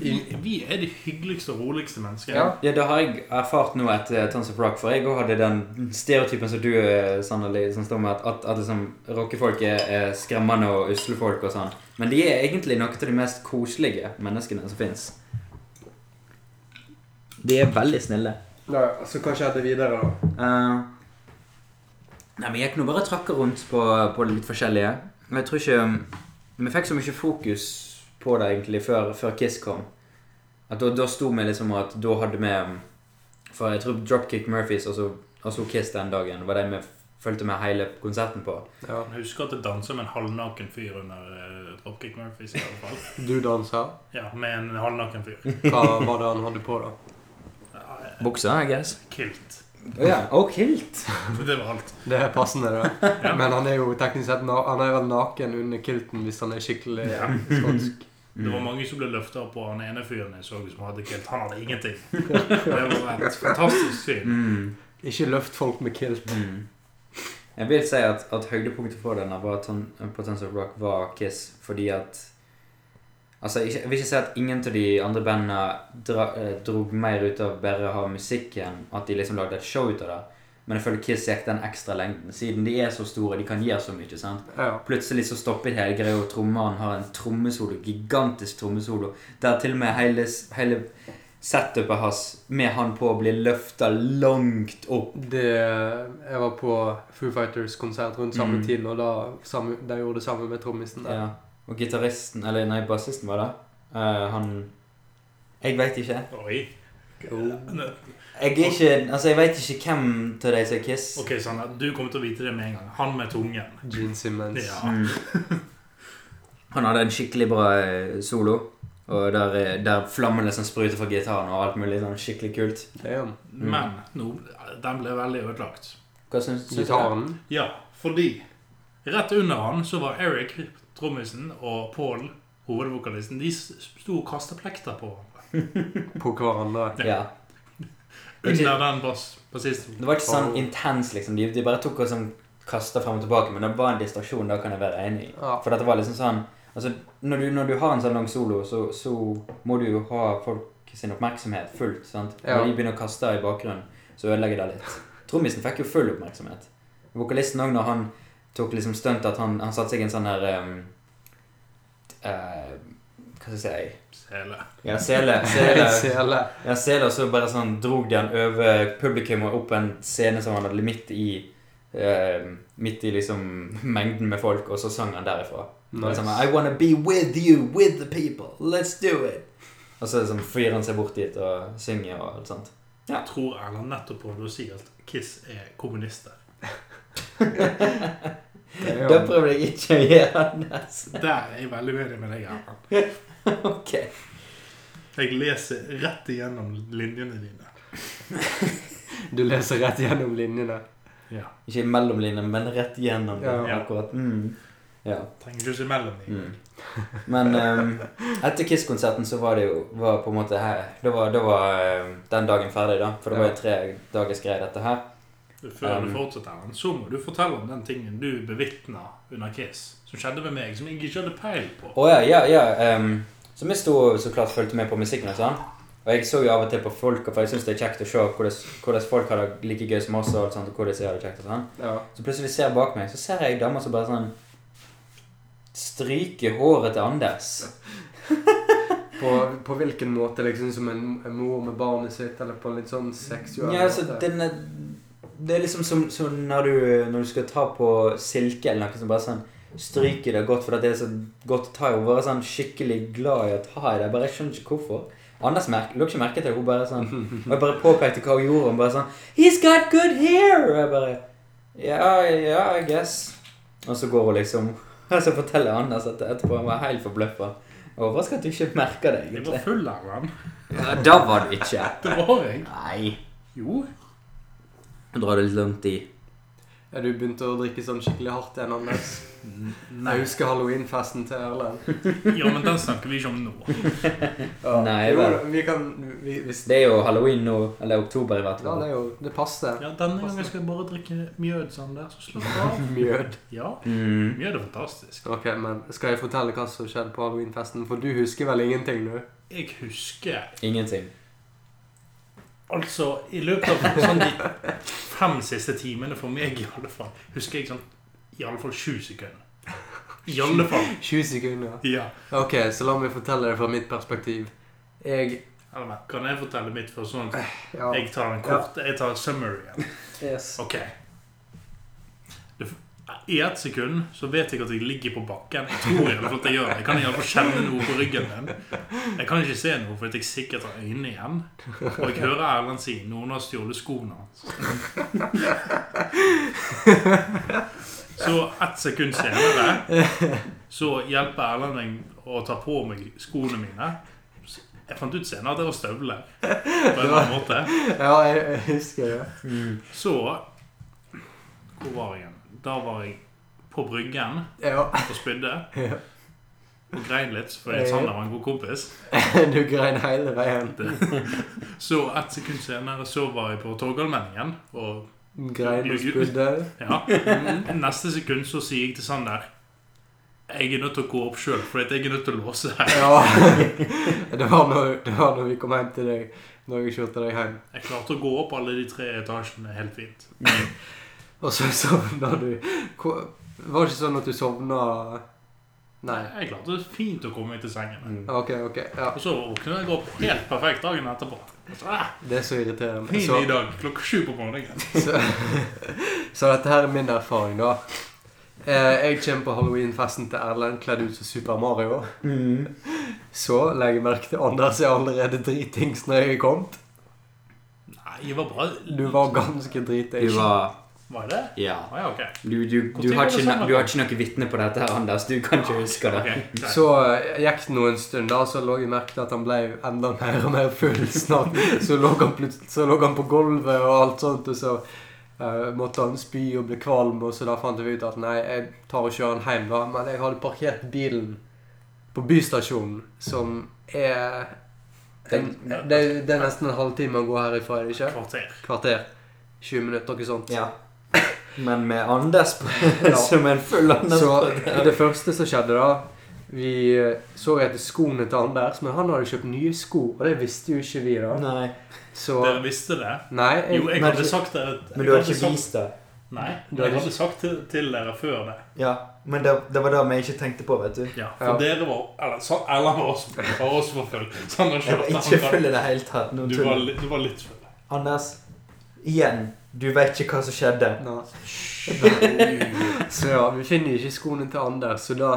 [SPEAKER 2] Vi, vi er de hyggeligste og roligste menneskene.
[SPEAKER 1] Ja.
[SPEAKER 3] Ja, det har jeg erfart nå etter Tons of Rock, for jeg òg hadde den stereotypen som du, sannelig Sanneli, som står med at, at, at liksom, rockefolk er, er skremmende og usle folk og sånn. Men de er egentlig noen av de mest koselige menneskene som fins. De er veldig snille.
[SPEAKER 1] Nei, Så hva skjedde videre, da?
[SPEAKER 3] Uh, nei, Vi gikk nå bare trakka rundt på, på litt forskjellige. Men jeg tror ikke Vi fikk så mye fokus på det egentlig før, før Kiss kom. At da, da sto vi liksom at da hadde vi For jeg tror Dropkick Murphys og så, og så Kiss den dagen var det vi fulgte med hele konserten på.
[SPEAKER 1] Ja.
[SPEAKER 2] Jeg husker at jeg danser med en halvnaken fyr under uh, Dropkick Murphys. i alle fall.
[SPEAKER 1] Du dansa.
[SPEAKER 2] Ja, Med en halvnaken fyr.
[SPEAKER 1] Hva var det han hadde på, da?
[SPEAKER 2] Ja,
[SPEAKER 3] Buksa, I guess.
[SPEAKER 2] Kilt.
[SPEAKER 3] Oh, ja. Og kilt.
[SPEAKER 2] Det var alt.
[SPEAKER 1] Det er passende, det. Men han er jo teknisk sett na han er vel naken under kilten hvis han er skikkelig
[SPEAKER 2] Ja.
[SPEAKER 1] skotsk.
[SPEAKER 2] Det var mange som ble løfta opp på han ene fyren jeg så som hadde kilt. Han hadde ingenting. Det var et fantastisk syn.
[SPEAKER 3] Mm.
[SPEAKER 1] Ikke løft folk med kilt.
[SPEAKER 3] Mm. Jeg vil si at, at høydepunktet for denne var ton, of Rock var Kiss, fordi at Altså, Jeg vil ikke si at ingen av de andre bandene dro, eh, drog mer ut av bare å ha musikken, at de liksom lagde et show ut av det. Men jeg føler Kiss gikk den ekstra lengden. Siden de er så store, de kan gi så mye. sant?
[SPEAKER 1] Ja.
[SPEAKER 3] Plutselig så stopper hele greia, og trommeren har en trommesolo, gigantisk trommesolo, der til og med hele, hele setupet hans med han på blir løfta langt opp.
[SPEAKER 1] Det, jeg var på Foo Fighters-konsert rundt samme
[SPEAKER 3] Mm.
[SPEAKER 1] tid, og da samme, de gjorde det samme med trommisen der.
[SPEAKER 3] Ja. Og gitaristen, eller nei, bassisten var det. Uh, han Jeg veit ikke.
[SPEAKER 2] Oi.
[SPEAKER 3] Jeg er ikke Altså, jeg veit ikke hvem av de som er Kiss.
[SPEAKER 2] Ok, Sanne, du kommer til å vite det med en gang. Han med tungen.
[SPEAKER 1] Gene Simmons.
[SPEAKER 2] Ja.
[SPEAKER 3] Mm. Han hadde en skikkelig bra eh, solo. Og der, eh, der flammene som spruter fra gitaren og alt mulig sånn skikkelig kult.
[SPEAKER 1] Mm.
[SPEAKER 2] Men no, den ble veldig ødelagt.
[SPEAKER 3] Hva syns du?
[SPEAKER 1] Gitaren.
[SPEAKER 2] Ja, fordi rett under han så var Eric, trommisen, og Paul, hovedvokalisten, de sto og kastet plekter på hverandre.
[SPEAKER 1] På hverandre.
[SPEAKER 3] Ja.
[SPEAKER 2] Under den bass, sist.
[SPEAKER 3] Det var ikke sånn intens, liksom. De, de bare tok og sånn kasta frem og tilbake. Men det var en distraksjon, da kan jeg være enig i.
[SPEAKER 1] Ja.
[SPEAKER 3] For dette var liksom sånn Altså, når du, når du har en sånn lang solo, så, så må du jo ha folk sin oppmerksomhet fullt. sant?
[SPEAKER 1] Ja.
[SPEAKER 3] Når de begynner å kaste i bakgrunnen, så ødelegger det litt. Trommisen fikk jo full oppmerksomhet. Vokalisten òg, når han tok liksom stunt at han, han satte seg i en sånn her um, eh, Hva skal jeg si
[SPEAKER 2] Sele.
[SPEAKER 3] Ja, sele. sele.
[SPEAKER 1] Sele.
[SPEAKER 3] Ja, sele, og så bare sånn drog de han over publikum og opp en scene som han hadde midt i eh, Midt i liksom mengden med folk, og så sang han derifra.
[SPEAKER 1] Nice.
[SPEAKER 3] Sånn, I wanna be with you, with the people. Let's do it. Og så liksom fyrer han seg bort dit og synger og alt sånt. Ja.
[SPEAKER 2] Jeg tror Erland nettopp prøvde å si at Kiss er kommunister.
[SPEAKER 3] Da prøver jeg ikke å gjøre det.
[SPEAKER 2] Der er jeg veldig uenig med deg, Erland.
[SPEAKER 3] Ok.
[SPEAKER 2] Jeg leser rett igjennom linjene dine.
[SPEAKER 1] Du leser rett gjennom linjene.
[SPEAKER 2] Ja.
[SPEAKER 3] Ikke mellom linjene, men rett gjennom Ja.
[SPEAKER 1] Ja.
[SPEAKER 3] Akkurat. Mm. Ja.
[SPEAKER 2] Trenger ikke å se mellom dem.
[SPEAKER 3] Mm. Men um, etter Kiss-konserten så var det jo var på en måte her Da var, da var ehm, den dagen ferdig, da. For det var jo tre dagers greie, dette her.
[SPEAKER 2] Før
[SPEAKER 3] Um,
[SPEAKER 2] du fortsetter, Men så må du fortelle om den tingen du bevitna under Kiss. Som skjedde med meg, som jeg ikke hadde peil på.
[SPEAKER 3] Å ja, ja, ja. ehm, så vi sto så klart fulgte med på musikken og sånn. Og jeg så jo av og til på folk, for jeg syns det er kjekt å se hvordan, folk har det like gøy som oss. Og, sånt, og hvordan jeg har det kjekt og sånn.
[SPEAKER 1] Ja.
[SPEAKER 3] Så plutselig ser jeg bak meg, så ser jeg damer som bare sånn Stryker håret til Anders.
[SPEAKER 1] På, på hvilken måte? Liksom som en, en mor med barnet sitt, eller på en litt sånn seksuell
[SPEAKER 3] Ja, altså,
[SPEAKER 1] måte?
[SPEAKER 3] den er, det er liksom som, som når, du, når du skal ta på silke eller noe som bare sånn Stryker det godt for det er så godt å ta i. Hun var sånn skikkelig glad i å ta i det. Jeg bare skjønner ikke hvorfor. Anders merk, lå ikke merke til det. Hun bare sånn Og jeg bare påpekte hva hun gjorde. Hun bare sånn He's got good hair! Og jeg bare Ja, ja, I guess. Og så går hun liksom Og så forteller Anders at etterpå han var helt forbløffa. Overraska at du ikke merka det, egentlig.
[SPEAKER 2] Jeg var
[SPEAKER 3] full
[SPEAKER 2] full, Erland.
[SPEAKER 3] Ja, da var du ikke.
[SPEAKER 2] Det var jeg.
[SPEAKER 3] Nei.
[SPEAKER 2] Jo.
[SPEAKER 3] Du drar det litt langt i.
[SPEAKER 1] Ja, du begynte å drikke sånn skikkelig hardt igjen, Anders. Jeg husker halloweenfesten til Erlend.
[SPEAKER 2] Ja, men den snakker vi ikke om nå.
[SPEAKER 1] Ja.
[SPEAKER 3] Nei,
[SPEAKER 1] jo,
[SPEAKER 3] vel.
[SPEAKER 1] vi kan vi, hvis,
[SPEAKER 3] Det er jo halloween nå, eller oktober i hvert fall.
[SPEAKER 1] Ja, det er jo Det passer.
[SPEAKER 2] Ja, Denne gangen skal jeg bare drikke mjød sånn der, så slapp av.
[SPEAKER 1] Mjød.
[SPEAKER 2] Ja,
[SPEAKER 3] Mm.
[SPEAKER 2] mjød er fantastisk.
[SPEAKER 1] Ok, men skal jeg fortelle hva som skjedde på halloweenfesten? For du husker vel ingenting, du?
[SPEAKER 2] Jeg husker
[SPEAKER 3] Ingenting.
[SPEAKER 2] Altså, i løpet av sånn de fem siste timene for meg i alle fall, husker jeg sånn i alle fall sju sekunder. I alle fall.
[SPEAKER 1] 20 sekunder.
[SPEAKER 2] Ja.
[SPEAKER 1] Ok, så la meg fortelle det fra mitt perspektiv. Jeg
[SPEAKER 2] kan jeg fortelle mitt først? Sånn
[SPEAKER 1] Ja.
[SPEAKER 2] jeg tar en kort Jeg tar summary.
[SPEAKER 1] Yes.
[SPEAKER 2] Ok. I ett sekund så vet jeg at jeg ligger på bakken. Jeg tror i hvert fall at jeg gjør det. Jeg kan i alle fall kjenne noe på ryggen min. Jeg kan ikke se noe, for at jeg sikkert har øynene igjen. Og jeg hører Erlend si noen har stjålet skoene hans. Så ett sekund senere så hjelper Erlend meg å ta på meg skoene mine. Jeg fant ut senere at det var støvler. På en eller måte.
[SPEAKER 1] Ja, jeg, husker det.
[SPEAKER 2] Så Hvor var jeg igjen? Da var jeg på Bryggen
[SPEAKER 1] Ja.
[SPEAKER 2] og spydde.
[SPEAKER 1] Ja.
[SPEAKER 2] Og grein litt, fordi Sander var en god kompis.
[SPEAKER 1] Du grein hele veien.
[SPEAKER 2] Så ett sekund senere så var jeg på Torgallmenningen. Og
[SPEAKER 1] Grein og spydde.
[SPEAKER 2] ja, neste sekund så sier jeg til Sander jeg er nødt til å gå opp sjøl, for jeg er nødt til å låse her.
[SPEAKER 1] Ja. Det var, når, det var når vi kom hjem til deg. Når jeg kjørte deg hjem.
[SPEAKER 2] Jeg klarte å gå opp alle de tre etasjene helt fint.
[SPEAKER 1] Og så sovna du. Hvor- Var det ikke sånn at du sovna Nei.
[SPEAKER 2] Jeg klarte det fint å komme meg til sengen.
[SPEAKER 3] Mm.
[SPEAKER 1] Ok, ok. Ja.
[SPEAKER 2] Og så våknet jeg opp helt perfekt dagen etterpå. Så, ah,
[SPEAKER 1] Det er så irriterende.
[SPEAKER 2] fin
[SPEAKER 1] Så,
[SPEAKER 2] i dag, klokka sju på morgenen.
[SPEAKER 1] så, så dette her er min erfaring, da. Eh, jeg kommer på halloweenfesten til Erlend kledd ut som Super Mario.
[SPEAKER 3] Mm.
[SPEAKER 1] Så legger jeg merke til Anders er allerede dritings når jeg er kommet.
[SPEAKER 2] Nei, jeg var bare
[SPEAKER 1] Du var ganske
[SPEAKER 3] Du
[SPEAKER 1] dritings.
[SPEAKER 3] var
[SPEAKER 2] Var det?
[SPEAKER 3] Ja.
[SPEAKER 2] Å ja, ok.
[SPEAKER 3] Du, du, du, har ikke,
[SPEAKER 2] sånn,
[SPEAKER 3] du har ikke noe vitne på dette, her, Anders. Du kan ikke huske det.
[SPEAKER 2] Okay.
[SPEAKER 1] Så eh, gikk det noen stund, da, så lå jeg merke til at han ble enda mer og mer full snart. Så lå han, så lå han på gulvet og alt sånt, og så Uh, måtte han spy og bli kvalm, og så da fant vi ut at nei, jeg tar og kjører han hjem, da. Men jeg hadde parkert bilen på bystasjonen, som er en, det, det er nesten en halvtime å gå herifra, er det ikke?
[SPEAKER 2] Kvarter.
[SPEAKER 1] Kvarter. 20 minutter, noe sånt.
[SPEAKER 3] Ja. Men med Anders på,
[SPEAKER 1] Ja.
[SPEAKER 3] som en full Anders
[SPEAKER 1] Så
[SPEAKER 3] på det.
[SPEAKER 1] det første som skjedde da Vi eh, så etter skoene til Anders, men han hadde kjøpt nye sko, og det visste jo ikke vi da.
[SPEAKER 3] Nei.
[SPEAKER 1] Så
[SPEAKER 2] Dere visste det?
[SPEAKER 1] Nei, jeg,
[SPEAKER 2] Jo, jeg
[SPEAKER 3] men-
[SPEAKER 2] hadde sagt det.
[SPEAKER 3] Men du har ikke vist det?
[SPEAKER 2] Nei,
[SPEAKER 1] hadde
[SPEAKER 2] jeg hadde sagt til, til dere før det.
[SPEAKER 3] Ja, men det, det var det vi ikke tenkte på, vet du.
[SPEAKER 2] Ja, for
[SPEAKER 1] Ja.
[SPEAKER 2] dere var Eller så, Erland var også, var også for full. Så han har
[SPEAKER 3] Jeg var ikke full i det hele tatt.
[SPEAKER 2] Du var, du var litt full.
[SPEAKER 3] Anders, igjen. Du vet ikke hva som skjedde.
[SPEAKER 1] Nei. Så ja, vi finner ikke skoene til Anders, så da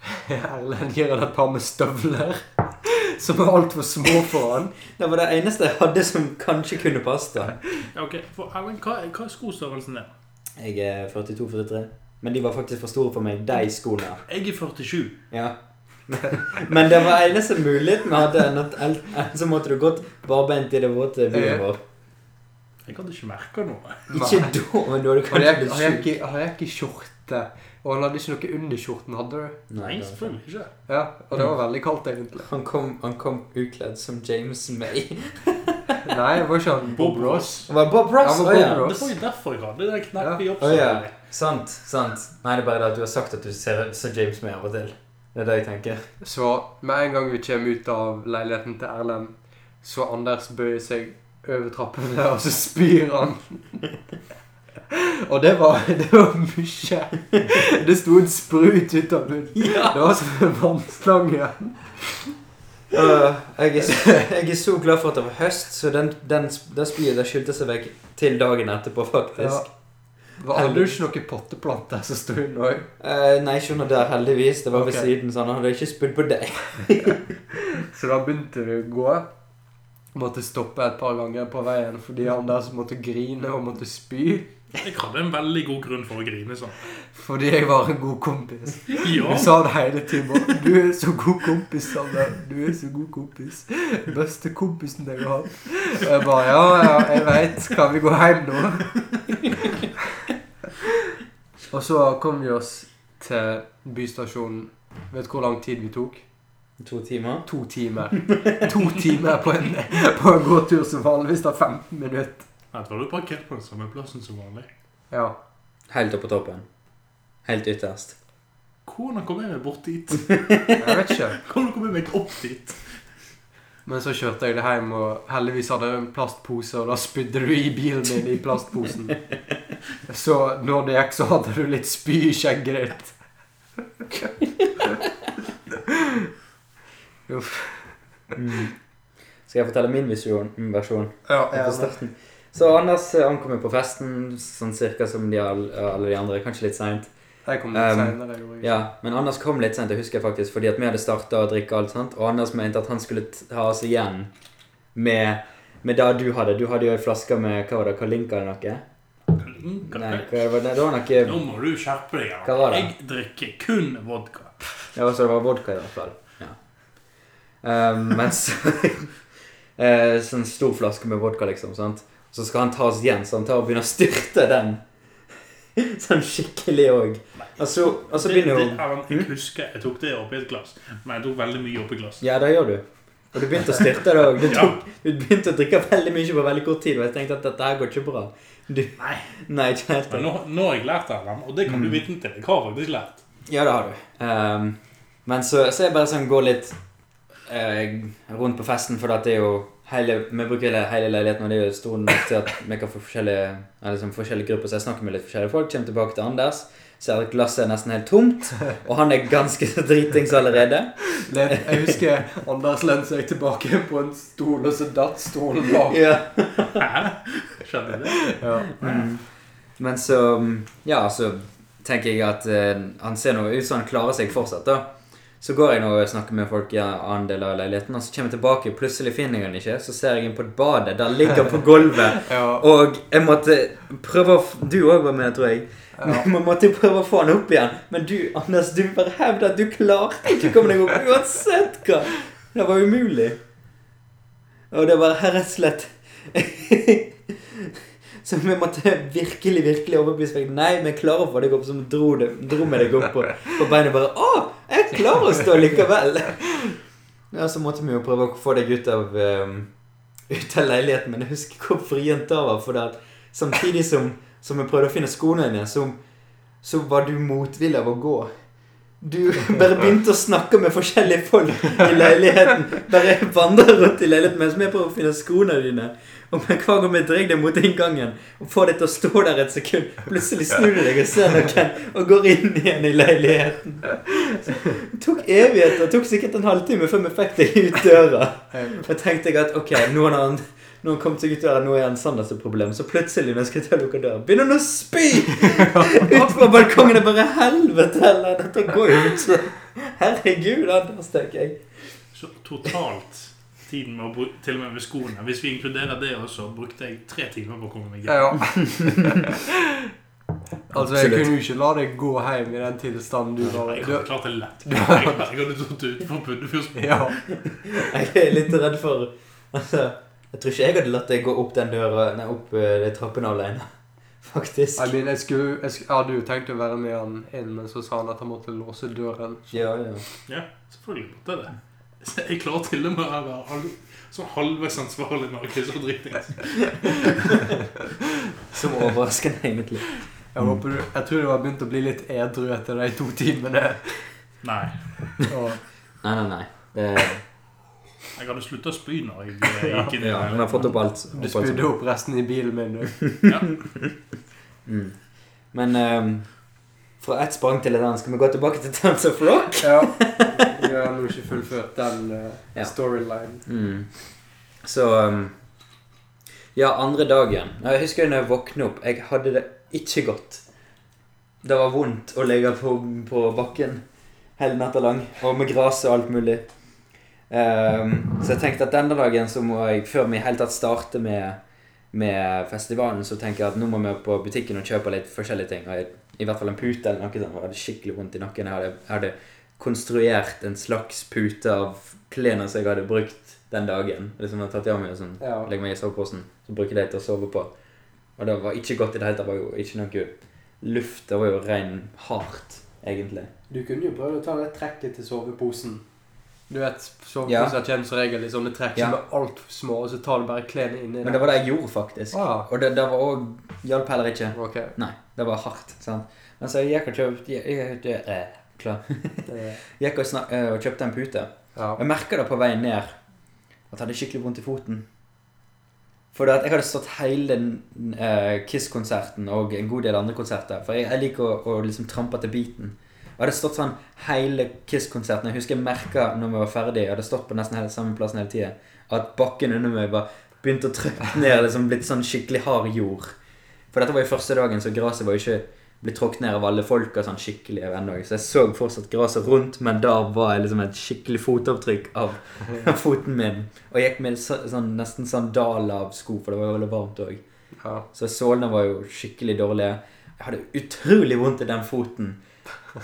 [SPEAKER 1] Erlend gir han et par med støvler. Som er altfor små for han.
[SPEAKER 3] Det var det eneste jeg hadde som kanskje kunne passe.
[SPEAKER 2] Ja, ok, for Erlend, hva, hva er skostørrelsen din?
[SPEAKER 3] Jeg er 42-43. Men de var faktisk for store for meg, de skoene.
[SPEAKER 2] Jeg er 47.
[SPEAKER 3] Ja. Men det var eneste muligheten vi hadde. enn at el- el- Så måtte du gått barbeint i det våte byen vår.
[SPEAKER 2] Jeg hadde ikke merka noe.
[SPEAKER 3] Ikke da, men da hadde
[SPEAKER 1] du
[SPEAKER 3] kanskje blitt
[SPEAKER 1] han
[SPEAKER 3] sjuk.
[SPEAKER 1] i, han gikk skjorte, og han hadde ikke noe under skjorten, hadde du?
[SPEAKER 2] Nei, selvfølgelig ikke.
[SPEAKER 1] Ja, og det var veldig kaldt, egentlig.
[SPEAKER 3] Han kom, han kom utkledd som James May.
[SPEAKER 1] Nei, det var ikke han Bob Ross.
[SPEAKER 3] Det var Bob Ross?
[SPEAKER 1] Ja,
[SPEAKER 3] var
[SPEAKER 1] Bob
[SPEAKER 3] ja.
[SPEAKER 1] Ross.
[SPEAKER 2] Det var jo derfor jeg hadde det kneppet i
[SPEAKER 3] Oh, ja. Sant. sant. Nei, det er bare det at du har sagt at du ser, ser James May av og til. Det er det jeg tenker.
[SPEAKER 1] Så med en gang vi kommer ut av leiligheten til Erlend, så Anders bøyer seg over trappene, og så spyr han. Og det var, det var mye. Det sto en sprut ut av munnen. Det var som en vannslange.
[SPEAKER 3] Uh, jeg, jeg er så glad for at det var høst, så den, den, den spyet skyldte seg vekk til dagen etterpå, faktisk.
[SPEAKER 1] Var det du ikke noen potteplanter som sto under òg?
[SPEAKER 3] Uh, nei, ikke under der, heldigvis. Det var ved siden, så han hadde ikke spydd på deg.
[SPEAKER 1] Så da begynte det å gå. Måtte stoppe et par ganger på veien fordi han der som måtte grine og måtte spy.
[SPEAKER 2] Jeg hadde en veldig god grunn for å grine sånn.
[SPEAKER 1] Fordi jeg var en god kompis.
[SPEAKER 2] Ja,
[SPEAKER 1] Du sa det hele tiden. 'Du er så god kompis, Sander. Du er så god kompis. Beste kompisen jeg har hatt.' Og jeg bare 'Ja, ja, jeg veit. Kan vi gå hjem nå?' Og så kom vi oss til bystasjonen. Vet du hvor lang tid vi tok?
[SPEAKER 3] To timer.
[SPEAKER 1] To timer. To timer på en, på en gåtur som vanligvis tar 15 minutter.
[SPEAKER 2] Jeg var du parkert på den samme plassen som vanlig?
[SPEAKER 1] Ja.
[SPEAKER 3] Helt oppe på toppen. Helt ytterst.
[SPEAKER 2] Hvordan kom jeg meg bort dit?
[SPEAKER 1] Jeg vet ikke.
[SPEAKER 2] Hvordan kom jeg meg opp dit?
[SPEAKER 1] Men så kjørte jeg det hjem, og heldigvis hadde jeg en plastpose, og da spydde du i bilen min i plastposen. Så når det gikk, så hadde du litt spy i skjegget ditt. Uff.
[SPEAKER 3] Skal jeg fortelle min visjon, min versjon?
[SPEAKER 1] Ja?
[SPEAKER 3] Så Anders ankom jo på festen sånn cirka som de all, alle de andre. Kanskje litt seint.
[SPEAKER 1] Jeg kom litt
[SPEAKER 3] Um,
[SPEAKER 1] senere. gjorde.
[SPEAKER 3] Ja, men Anders kom litt sent, det husker jeg faktisk, fordi at vi hadde starta å drikke alt, sant? og Anders mente at han skulle ta oss igjen med, med det du hadde. Du hadde jo ei flaske med hva var det, Kalinka eller noe?
[SPEAKER 2] Kalinka?
[SPEAKER 3] Nei,
[SPEAKER 2] det?
[SPEAKER 3] hva var det? det var noe
[SPEAKER 2] Nå må du skjerpe deg.
[SPEAKER 3] Hva var det?
[SPEAKER 2] Jeg drikker kun vodka.
[SPEAKER 3] Ja, så det var vodka i hvert fall. Um, men så eh, Sånn stor flaske med vodka, liksom. sant? Så skal han ta oss igjen, så han tar og begynner å styrte den. sånn skikkelig òg. Og så,
[SPEAKER 2] Det-
[SPEAKER 3] begynner jo
[SPEAKER 2] Jeg husker jeg tok det oppi et glass, men jeg tok veldig mye oppi glass.
[SPEAKER 3] Ja, det gjør du. Og du begynte å styrte det òg. Du,
[SPEAKER 2] Ja.
[SPEAKER 3] du begynte å drikke veldig mye på veldig kort tid, og jeg tenkte at dette her går ikke bra. Du,
[SPEAKER 2] Nei.
[SPEAKER 3] nei, ikke helt.
[SPEAKER 2] Men nå, nå har jeg lært det, og det kan du
[SPEAKER 3] Mm.
[SPEAKER 2] vitne til. Jeg har faktisk lært.
[SPEAKER 3] Ja, det har du. Um, men så, så jeg bare sånn går litt eh, rundt på festen, for det er jo hele, Vi bruker hele, leiligheten, og det er jo stor nok til at vi kan få forskjellige, eller liksom forskjellige grupper. Så jeg snakker med litt forskjellige folk. Kommer tilbake til Anders. Ser at glasset er nesten helt tomt, og han er ganske dritings allerede.
[SPEAKER 1] Jeg husker Anders lente seg tilbake på en stol, og så datt stolen bak.
[SPEAKER 3] Ja.
[SPEAKER 2] Skjønner du det?
[SPEAKER 1] Ja.
[SPEAKER 3] Mm. Men så Ja, så tenker jeg at eh, han ser nå ut som han klarer seg fortsatt, da. Så går jeg nå og snakker med folk i en annen del av leiligheten, og så kommer jeg tilbake, plutselig finner jeg den ikke. Så ser jeg inn på et badet, der ligger den på gulvet.
[SPEAKER 1] Ja.
[SPEAKER 3] Og jeg måtte prøve å Du òg var med, tror jeg.
[SPEAKER 1] Ja.
[SPEAKER 3] Man måtte prøve å få den opp igjen. Men du, Anders, du bare hevder at du klarte ikke å komme deg opp uansett hva. Det var umulig. Og det var rett og slett Så vi måtte virkelig, virkelig overbevise meg. Nei, vi klarer å få deg opp, så dro, det, dro med deg opp på, på beinet. Bare Å, jeg klarer å stå likevel! Ja, så måtte vi jo prøve å få deg ut av um, ut av leiligheten, men jeg husker hvor vrient det var. For det at samtidig som, som jeg prøvde å finne skoene dine, så, så var du motvillig av å gå. Du bare begynte å snakke med forskjellige folk i leiligheten. Bare vandre rundt i leiligheten mens vi prøver å finne skoene dine. Og med hver gang vi drar deg mot inngangen og får deg til å stå der et sekund, plutselig snur du deg og ser noen og går inn igjen i leiligheten. Det tok evigheter. Det tok sikkert en halvtime før vi fikk deg ut døra. Da tenkte jeg at ok, nå har han, nå har han kommet seg ut døra, nå er han Sanders et problem. Så plutselig når jeg skal til å lukke døra, begynner han å spy! Ut fra balkongen. er bare helvete heller, dette går jo ikke. Herregud, Anders, tenker jeg.
[SPEAKER 2] Så totalt tiden med å bruke, til og med med skoene Hvis vi inkluderer det også, brukte jeg tre timer på å komme meg hjem.
[SPEAKER 1] Ja. altså, jeg kunne jo ikke la deg gå hjem i den tilstanden du var
[SPEAKER 2] Jeg
[SPEAKER 1] i.
[SPEAKER 2] hadde klart det lett. Jeg, jeg hadde tatt ut for Puddefjord.
[SPEAKER 1] Ja.
[SPEAKER 3] Jeg er litt redd for Altså, jeg tror ikke jeg hadde latt deg gå opp den døra Nei, opp eh, de trappene alene. Faktisk.
[SPEAKER 1] I mean, jeg, skulle, jeg, jeg hadde jo tenkt å være med han inn, men så sa han at han måtte låse døren.
[SPEAKER 3] Ja, ja.
[SPEAKER 2] Ja, selvfølgelig måtte jeg det. Jeg klarer til og med å være halv- sånn halvveis ansvarlig når jeg er dritings.
[SPEAKER 3] Som overraskende, egentlig.
[SPEAKER 1] Jeg, håper jeg tror du har begynt å bli litt edru etter de to timene.
[SPEAKER 2] Nei.
[SPEAKER 1] Og,
[SPEAKER 3] Nei, nei, nei. Det,
[SPEAKER 2] Jeg hadde slutta å spy når jeg gikk inn i
[SPEAKER 3] ja, fått opp alt.
[SPEAKER 1] du
[SPEAKER 3] opp
[SPEAKER 1] spydde opp resten i bilen min, du.
[SPEAKER 2] Ja.
[SPEAKER 3] Mm. Men ehm, fra ett sprang til et annet. Skal vi gå tilbake til Tons of Rock?
[SPEAKER 1] Ja. Vi har nå ikke fullført den uh,
[SPEAKER 3] Ja.
[SPEAKER 1] storyline.
[SPEAKER 3] Mm. Så um, Ja, andre dagen. Jeg husker når jeg våkna opp. Jeg hadde det ikke godt. Det var vondt å ligge på, på bakken hele natta lang, og med gress og alt mulig. Um, så jeg tenkte at denne dagen så må jeg, før vi i hele tatt starter med, med festivalen, så tenker jeg at nå må vi på butikken og kjøpe litt forskjellige ting. Og jeg, I hvert fall en pute eller noe sånt. Jeg hadde skikkelig vondt i nakken. Jeg hadde, jeg hadde konstruert en slags pute av klærne som jeg hadde brukt den dagen. Liksom jeg tatt av meg og sånn,
[SPEAKER 1] Ja.
[SPEAKER 3] legger meg i soveposen, så bruker jeg det til å sove på. Og det var ikke godt i det hele tatt. Det var jo ikke noe luft. Det var jo ren hardt, egentlig.
[SPEAKER 1] Du kunne jo prøvd å ta det trekket til soveposen. Du vet,
[SPEAKER 3] Ja.
[SPEAKER 1] soveposer kommer som regel i sånne trekk
[SPEAKER 3] Ja.
[SPEAKER 1] som er altfor små, og så tar du bare klærne inni
[SPEAKER 3] Men det var det jeg gjorde, faktisk.
[SPEAKER 1] Ah,
[SPEAKER 3] Og det, det var òg Hjalp heller ikke.
[SPEAKER 1] Okay.
[SPEAKER 3] Nei, det var hardt. sant? Men så jeg gikk og kjøpte jeg, jeg, jeg, eh, Klar. Gikk og, snak, eh, og kjøpte en pute.
[SPEAKER 1] ja.
[SPEAKER 3] Jeg merka det på veien ned at jeg hadde skikkelig vondt i foten. For at jeg hadde stått hele den uh, Kiss-konserten og en god del andre konserter. For jeg, jeg liker å, å liksom trampe til beaten. Jeg hadde stått sånn hele Kiss-konserten. Jeg husker jeg merka når vi var ferdige, jeg hadde stått på nesten hele samme plassen hele tida, at bakken under meg var begynt å trykke ned, liksom blitt sånn skikkelig hard jord. For dette var jo første dagen, så gresset var jo ikke blitt tråkket ned av alle folka sånn skikkelig ennå. Så jeg så fortsatt gresset rundt, men der var jeg liksom et skikkelig fotavtrykk av foten min. Og jeg gikk med så, sånn, nesten sandaler av sko, for det var jo veldig varmt òg.
[SPEAKER 1] ja.
[SPEAKER 3] Så sålene var jo skikkelig dårlige. Jeg hadde utrolig vondt i den foten.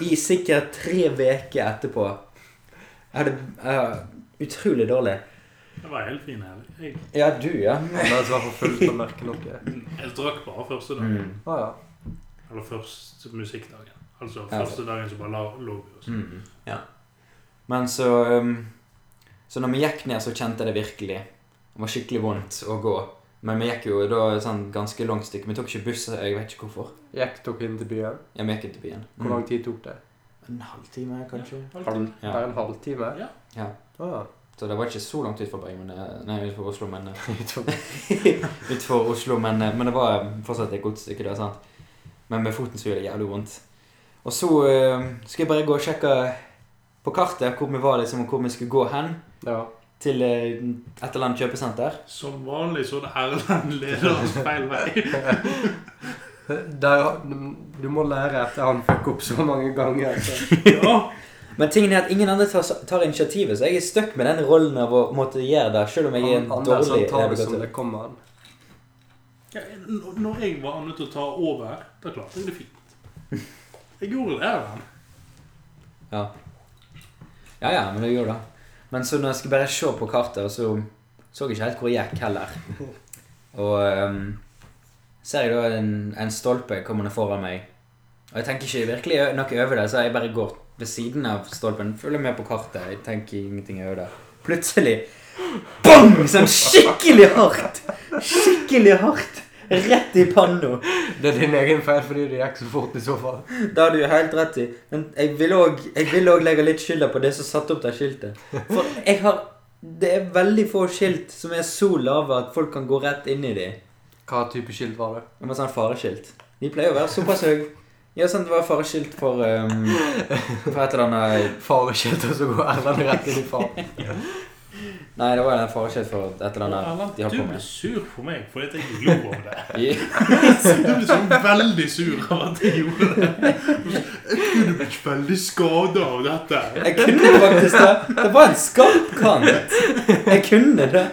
[SPEAKER 3] I sikkert tre uker etterpå. Jeg hadde uh, utrolig dårlig.
[SPEAKER 2] Det var helt fin helg. Jeg,
[SPEAKER 3] Ja, du, ja.
[SPEAKER 1] Anders var for fullt å merke noe.
[SPEAKER 2] jeg drakk bare første dagen.
[SPEAKER 3] Mm.
[SPEAKER 1] Ah, ja.
[SPEAKER 2] Eller første musikkdagen. Altså
[SPEAKER 3] Ja.
[SPEAKER 2] første dagen som bare lå vi oss.
[SPEAKER 3] Mm. ja. Men så um, Så når vi gikk ned, så kjente jeg det virkelig. Det var skikkelig vondt å gå. Men vi gikk jo da sånn ganske langt stykke. Vi tok ikke buss, jeg vet ikke hvorfor.
[SPEAKER 1] Gikk dere inn til byen?
[SPEAKER 3] Ja, vi gikk inn til byen.
[SPEAKER 1] Hvor lang tid tok det?
[SPEAKER 3] En halvtime, kanskje?
[SPEAKER 1] Halv,
[SPEAKER 3] Ja.
[SPEAKER 1] Bare en halvtime?
[SPEAKER 2] Ja.
[SPEAKER 3] Ja.
[SPEAKER 1] Ah.
[SPEAKER 3] Så det var ikke så langt ut for Bergen, men, eh, nei, utfor Oslo, men utfor,
[SPEAKER 1] Utover.
[SPEAKER 3] Oslo, men, eh, men det var fortsatt et godt stykke. Det, sant? Men med foten så gjør det jævlig vondt. Og så uh, skal jeg bare gå og sjekke på kartet hvor vi var, liksom, og hvor vi skulle gå hen.
[SPEAKER 1] Ja.
[SPEAKER 3] Til eh, et eller annet kjøpesenter.
[SPEAKER 2] Som vanlig så det Erlend leder oss feil vei.
[SPEAKER 1] Der, du må lære etter han fikk opp så mange ganger. Så.
[SPEAKER 2] Ja,
[SPEAKER 3] Men tingen er at ingen andre tar, tar initiativet, så jeg er stuck med den rollen av å måtte gjøre det, selv om jeg er en dårlig
[SPEAKER 1] tar det som
[SPEAKER 3] navigatør.
[SPEAKER 1] det kommer.
[SPEAKER 2] Ja, når jeg var nødt til å ta over, da klarte jeg det fint. Jeg gjorde det, Erlend.
[SPEAKER 3] Ja. ja, ja, men det gjorde det. Men så når jeg skal bare se på kartet, så så jeg ikke helt hvor jeg gikk heller. Og um, ser jeg da en, en stolpe kommende foran meg. Og jeg tenker ikke virkelig noe over det, så jeg bare går ved siden av stolpen. Følger med på kartet. Jeg tenker ingenting over det. Plutselig Bang! Sånn skikkelig hardt! Skikkelig hardt! Rett i panna.
[SPEAKER 1] Det er din egen feil fordi det gikk så fort i så fall.
[SPEAKER 3] Det har du jo helt rett i. Men jeg vil òg legge litt skylda på det som satte opp det skiltet. For jeg har Det er veldig få skilt som er så lave at folk kan gå rett inn i dem.
[SPEAKER 1] Hva type skilt var det?
[SPEAKER 3] Det var sånn fareskilt. De pleier å være såpass høye. Ja, sant, det var fareskilt for um, For et eller annet
[SPEAKER 1] Fareskilt, og så går Erlend rett inn i far.
[SPEAKER 3] Nei, det var en fareskilt for et eller annet
[SPEAKER 2] Erland,
[SPEAKER 3] de holdt
[SPEAKER 2] du ble sur på meg fordi at jeg lo over det. Du ble sånn veldig sur av at jeg gjorde det. Jeg kunne blitt veldig skada av dette.
[SPEAKER 3] Jeg kunne faktisk det. Det var en skarp kant. Jeg kunne det.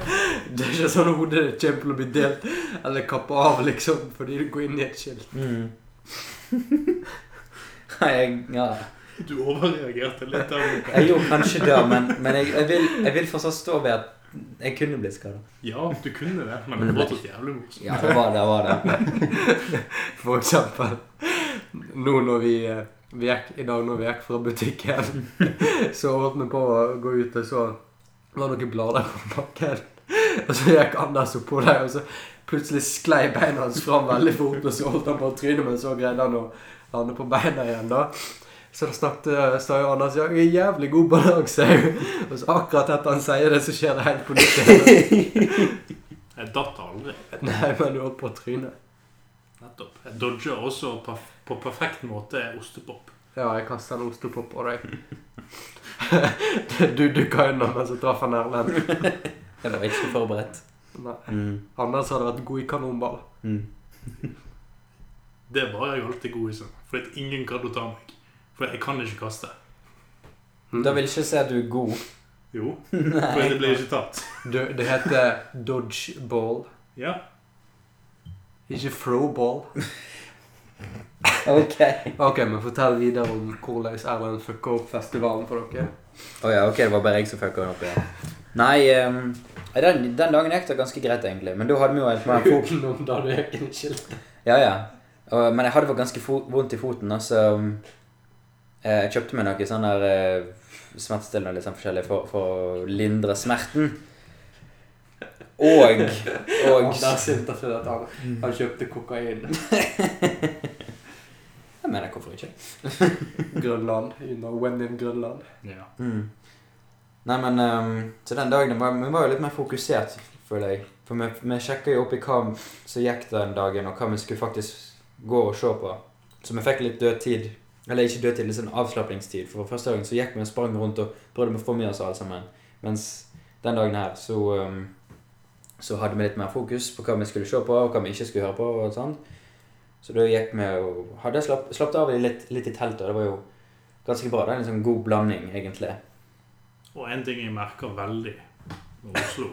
[SPEAKER 1] Det er ikke sånn at hodet kommer til å bli delt eller kappa av, liksom, fordi du går inn i et skilt.
[SPEAKER 3] Mm. Jeg Ja.
[SPEAKER 2] Du overreagerte litt. der oppe.
[SPEAKER 3] Jeg gjorde kanskje det, men, men jeg, jeg, vil, jeg vil fortsatt stå ved at jeg kunne blitt skada.
[SPEAKER 2] Ja, du kunne det, men
[SPEAKER 3] Men
[SPEAKER 2] det var så jævlig morsomt.
[SPEAKER 3] Ja, det var det. var det.
[SPEAKER 1] For eksempel nå når vi, eh, vi gikk, I dag når vi gikk fra butikken, så holdt vi på å gå ut, og så var det noen blader på bakken. Og så gikk Anders oppå der, og så plutselig sklei beina hans fram veldig fort, og så holdt han på å tryne, men så greide han å lande på beina igjen, da. Så da snakket sa jo Anders ja, jeg er jævlig god balanse. Og så akkurat etter han sier det, så skjer det helt på nytt.
[SPEAKER 2] Jeg datt aldri.
[SPEAKER 1] Nei, men du holdt på å tryne.
[SPEAKER 2] Nettopp. Jeg dodger også på, på perfekt måte ostepop.
[SPEAKER 1] Ja, jeg kastet en ostepop på deg. du dukka unna, men så traff han Erlend.
[SPEAKER 3] Jeg var ikke forberedt.
[SPEAKER 1] Nei.
[SPEAKER 3] Mm.
[SPEAKER 1] Anders hadde vært god i kanonball.
[SPEAKER 3] Mm.
[SPEAKER 2] Det var jeg alltid god i, sånn. fordi ingen gadd å ta meg. For jeg kan ikke kaste.
[SPEAKER 1] Mm.
[SPEAKER 3] Da vil jeg ikke si at du er god.
[SPEAKER 2] Jo, for det blir ikke tatt.
[SPEAKER 1] Du, det heter dodgeball,
[SPEAKER 2] Ja.
[SPEAKER 1] ikke throwball.
[SPEAKER 3] Ok.
[SPEAKER 1] Ok, men fortell videre om hvordan Erlend fucka opp festivalen for dere.
[SPEAKER 3] Å ja, ok, det var bare jeg som fucka den opp igjen. Nei, ehm, den, den dagen gikk det ganske greit, egentlig. Men da hadde vi jo helt mer fokus.
[SPEAKER 1] Utenom da du gikk inn i skiltet.
[SPEAKER 3] Ja, ja. Og, men jeg hadde vært ganske fo vondt i foten, da, så eh, jeg kjøpte meg noe sånn der eh, smertestillende litt sånn forskjellig for, for å lindre smerten. Og Og
[SPEAKER 1] Der sinte fordi at han, han kjøpte kokain.
[SPEAKER 3] Jeg mener, hvorfor ikke?
[SPEAKER 1] Grønland. You know, when in Grønland.
[SPEAKER 2] ja.
[SPEAKER 3] Mm. Nei, men um, Så den dagen var, vi var jo litt mer fokusert, føler jeg. For vi, vi sjekka jo opp i hva som gikk den dagen, og hva vi skulle faktisk gå og se på. Så vi fikk litt dødtid. Eller ikke dødtid, litt sånn avslapningstid. For første dagen så gikk vi og sprang rundt og prøvde å få med oss alle sammen. Mens den dagen her så um, Så hadde vi litt mer fokus på hva vi skulle se på, og hva vi ikke skulle høre på. og sånt. Så da gikk vi og hadde slapp, slapp av litt, litt i teltet. Det var jo ganske bra. Det er en sånn god blanding, egentlig.
[SPEAKER 2] Og en ting jeg merker veldig med Oslo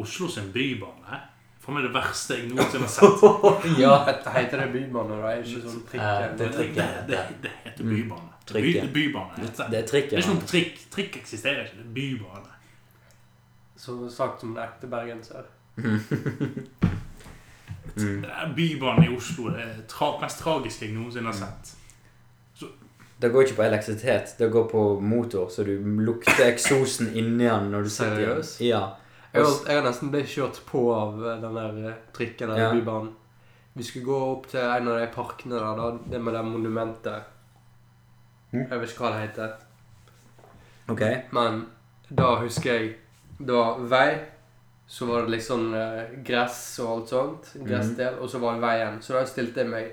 [SPEAKER 2] Oslo sin bybane For meg det verste jeg noensinne har sett.
[SPEAKER 1] Ja, heter det bybane, Det Er ikke sånn trikk?
[SPEAKER 3] Eh,
[SPEAKER 2] Det, det, det, det, det heter bybane. Det er by, bybane. Det,
[SPEAKER 3] Det er
[SPEAKER 2] det er ikke noen trikk. Trikk eksisterer ikke. Det er bybane.
[SPEAKER 1] Så sagt som en ekte bergenser.
[SPEAKER 3] Mm.
[SPEAKER 2] Det er Bybane i Oslo det er tra mest tragiske jeg noensinne har sett.
[SPEAKER 3] Det går ikke på elektrisitet, det går på motor, så du lukter eksosen inni den når du sitter igjen.
[SPEAKER 1] Seriøst?
[SPEAKER 3] Ja.
[SPEAKER 1] Jeg har, jeg har nesten blitt kjørt på av eh, den der eh, trikken eller
[SPEAKER 3] Ja.
[SPEAKER 1] bybanen. Vi skulle gå opp til en av de parkene der, da, det med det monumentet.
[SPEAKER 3] Mm.
[SPEAKER 1] Jeg vet ikke hva det heter.
[SPEAKER 3] Ok.
[SPEAKER 1] Men da husker jeg Det var vei, så var det liksom gress og alt sånt. Gressdel, og så var det veien. Så da stilte jeg meg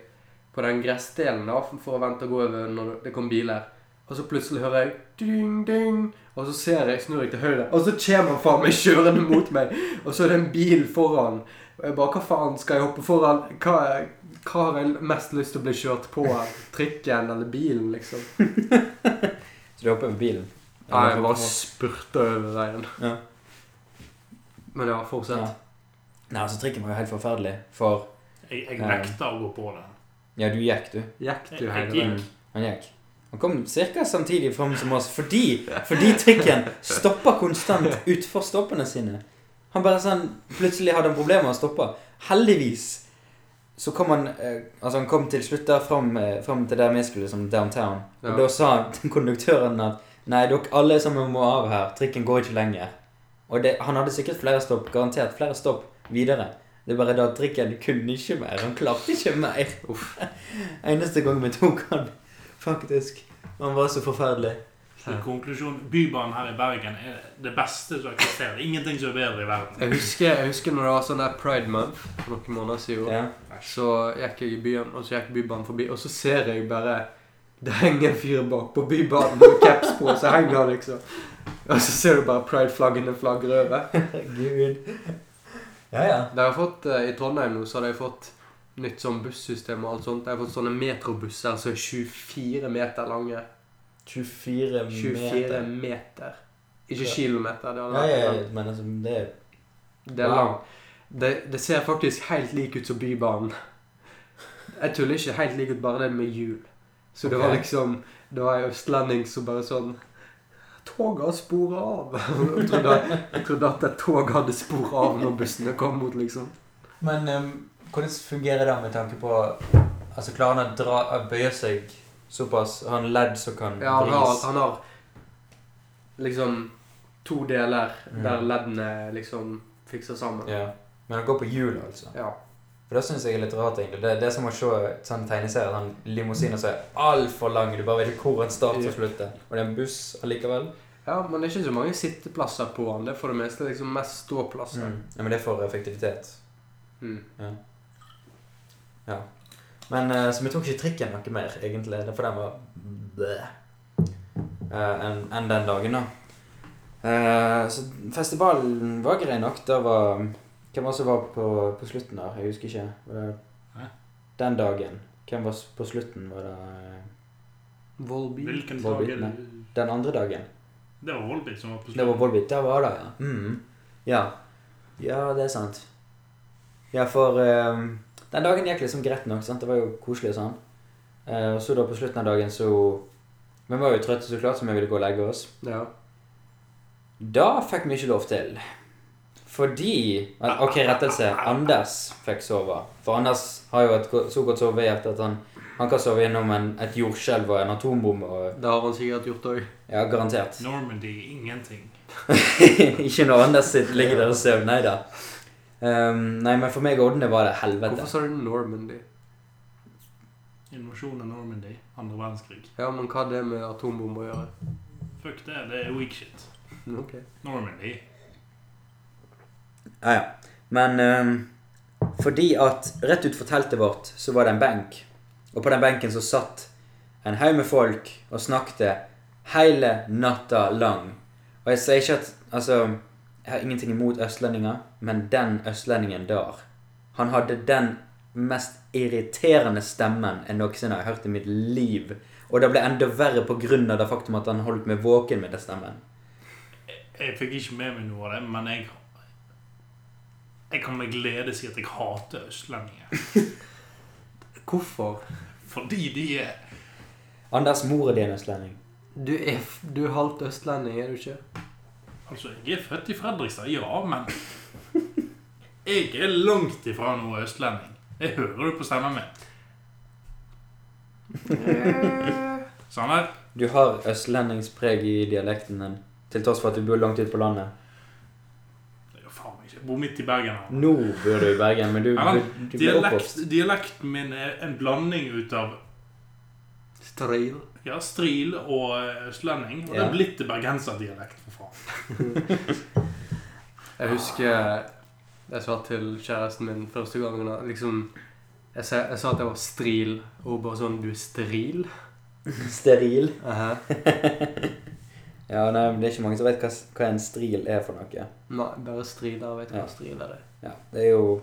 [SPEAKER 1] på den gressdelen da, for, å vente og gå over når det kom biler. Og så plutselig hører jeg ding, ding, og så ser jeg, snur jeg til høyre, og så kommer han faen meg kjørende mot meg. Og så er det en bil foran. Og jeg bare Hva faen skal jeg hoppe foran? Hva, hva har jeg mest lyst til å bli kjørt på? Trikken eller bilen, liksom?
[SPEAKER 3] Så du hopper over bilen?
[SPEAKER 1] Nei, jeg bare spurta over veien.
[SPEAKER 3] Ja.
[SPEAKER 1] Men ja, fortsett.
[SPEAKER 3] Ja. Nei, altså trikken var jo helt forferdelig. For
[SPEAKER 2] Jeg, jeg nekta å gå på den.
[SPEAKER 3] Ja, du gikk, du.
[SPEAKER 1] Gikk du
[SPEAKER 2] Jeg-
[SPEAKER 1] hele
[SPEAKER 2] jeg
[SPEAKER 1] veien?
[SPEAKER 2] gikk.
[SPEAKER 3] Han gikk. Han kom ca. samtidig fram som oss fordi, fordi trikken stoppa konstant utfor stoppene sine. Han bare sånn Plutselig hadde han problemer med å stoppe. Heldigvis så kom han eh, Altså han kom til slutt der fram, eh, fram til der vi skulle, som downtown. Og
[SPEAKER 1] Ja.
[SPEAKER 3] da sa konduktøren at Nei, dere alle sammen må av her. Trikken går ikke lenger. Og det, han hadde sikkert flere stopp. Garantert flere stopp videre. Det er bare da at trikken kunne ikke mer. Han klarte ikke mer.
[SPEAKER 1] Uff.
[SPEAKER 3] Eneste gang vi tok han, faktisk. Han var så forferdelig.
[SPEAKER 2] I konklusjon, Bybanen her i Bergen er det beste som eksisterer. Ingenting som er bedre i verden.
[SPEAKER 1] Jeg husker, jeg husker når det var sånn der Pride Month for noen måneder siden.
[SPEAKER 3] Ja.
[SPEAKER 1] Så gikk jeg i byen, og så gikk Bybanen forbi, og så ser jeg bare Det henger en fyr bak på Bybanen med caps på, så henger han liksom. Og så ser du bare Pride-flaggene flagre over.
[SPEAKER 3] Herregud. Ja, ja.
[SPEAKER 1] Det har fått eh, I Trondheim nå så hadde jeg fått nytt sånn bussystem og alt sånt. De har fått sånne metrobusser som er 24 meter lange.
[SPEAKER 3] 24
[SPEAKER 1] 24
[SPEAKER 3] meter.
[SPEAKER 1] meter. Ikke kilometer. Det, hadde
[SPEAKER 3] ja, ja, men altså, det er
[SPEAKER 1] det er
[SPEAKER 3] Wow.
[SPEAKER 1] langt. Det, det ser faktisk helt lik ut som Bybanen. Jeg tuller ikke helt lik ut, bare det med hjul. Så det var liksom Det var en østlending som bare sånn Toget har sporet av. Jeg trodde, jeg trodde at et tog hadde sporet av når bussene kom mot, liksom.
[SPEAKER 3] Men um, hvordan fungerer det med tanke på Altså, klarer han å dra, bøye seg såpass? Har han ledd som kan
[SPEAKER 1] Ja, han har, han har liksom to deler
[SPEAKER 3] Mm.
[SPEAKER 1] der leddene liksom fikser sammen.
[SPEAKER 3] Ja. Men han går på hjul, altså?
[SPEAKER 1] Ja.
[SPEAKER 3] For Det syns jeg er litt rart. egentlig. Det, det er som å se sånn tegneserie Sånn limousiner som er altfor lang. Du bare vet ikke hvor en starter og slutter. Og det er en buss allikevel.
[SPEAKER 1] ja, men det er ikke så mange sitteplasser på den. Det er for det meste liksom mest ståplasser.
[SPEAKER 3] Mm. Ja, men det er for effektivitet.
[SPEAKER 1] Mm.
[SPEAKER 3] Ja. Men eh, Så vi tok ikke trikken noe mer, egentlig. Det er For den var blæ. Uh, enn en den dagen, da. Uh, så festivalen var grei nok. Det var Hvem var det som var på, på slutten der? Jeg husker ikke. Det den dagen. Hvem var på slutten? Var det eh,
[SPEAKER 1] Volby.
[SPEAKER 2] Hvilken
[SPEAKER 3] Volbeat,
[SPEAKER 2] dag er det?
[SPEAKER 3] den andre dagen?
[SPEAKER 2] Det var Volbeat som var på slutten.
[SPEAKER 3] Det var. Volbeat. Der var det, ja. Mm. Ja. Ja, det er sant. Ja, for eh, den dagen gikk liksom greit nok. sant? Det var jo koselig og sånn. Eh, og så da på slutten av dagen så Vi var jo trøtte så klart, så vi ville gå og legge oss.
[SPEAKER 1] Ja.
[SPEAKER 3] Da fikk vi ikke lov til. Fordi Ok, rettelse. Anders fikk sove. For Anders har jo et så godt sovehjerte at han, han kan sove gjennom en, et jordskjelv og en atombombe. Og,
[SPEAKER 1] Det har han sikkert gjort òg.
[SPEAKER 3] ja, garantert.
[SPEAKER 2] Normandy, ingenting.
[SPEAKER 3] ikke når Anders sitter, ligger der og sover. Nei da. Um, nei, men for meg og Odne var det helvete.
[SPEAKER 1] Hvorfor sa du Normandy?
[SPEAKER 2] Invasjon av Normandy, andre verdenskrig.
[SPEAKER 1] Ja, men hva har det med atombomber å gjøre?
[SPEAKER 2] Fuck det, det er weak shit.
[SPEAKER 1] Okay.
[SPEAKER 2] Normandy.
[SPEAKER 3] Ja, ja. Men um, fordi at rett utenfor teltet vårt så var det en benk. Og på den benken så satt en haug med folk og snakket hele natta lang. Og jeg sier ikke at Altså, jeg har ingenting imot østlendinger, men den østlendingen der Han hadde den mest irriterende stemmen jeg noensinne har hørt i mitt liv. Og det ble enda verre av det faktum at han holdt meg våken med den stemmen.
[SPEAKER 2] Jeg fikk ikke med meg noe av det, men jeg Jeg kan med glede si at jeg hater østlendinger.
[SPEAKER 1] Hvorfor?
[SPEAKER 2] Fordi de er
[SPEAKER 3] Anders mor er din østlending.
[SPEAKER 1] Du er, f- du er halvt østlending, er du ikke?
[SPEAKER 2] Altså, jeg er født i Fredrikstad, ja, men Jeg er langt ifra noe østlending. Det hører du på stemmen min. Sånn der.
[SPEAKER 3] Du har østlendingspreg i dialekten din, til tross for at du bor langt ute på landet.
[SPEAKER 2] Det er jo faen meg ikke. Jeg bor midt i Bergen Nå
[SPEAKER 3] Nå bor du i Bergen, men du,
[SPEAKER 2] Ja,
[SPEAKER 3] du, du
[SPEAKER 2] Dialekt, dialekten min er en blanding ut av
[SPEAKER 1] Stril.
[SPEAKER 2] ja, stril og eh, østlending. Og det er blitt bergenserdialekt, for faen.
[SPEAKER 1] Jeg husker jeg sa til kjæresten min første gangen liksom jeg sa, jeg sa at jeg var stril, og hun bare sånn Du er steril?
[SPEAKER 3] Steril.
[SPEAKER 1] Aha.
[SPEAKER 3] Ja, nei, men det er ikke mange som vet hva, hva en stril er for noe.
[SPEAKER 1] Nei, bare striler vet
[SPEAKER 3] Ja.
[SPEAKER 1] hva striler er.
[SPEAKER 3] Ja, det er jo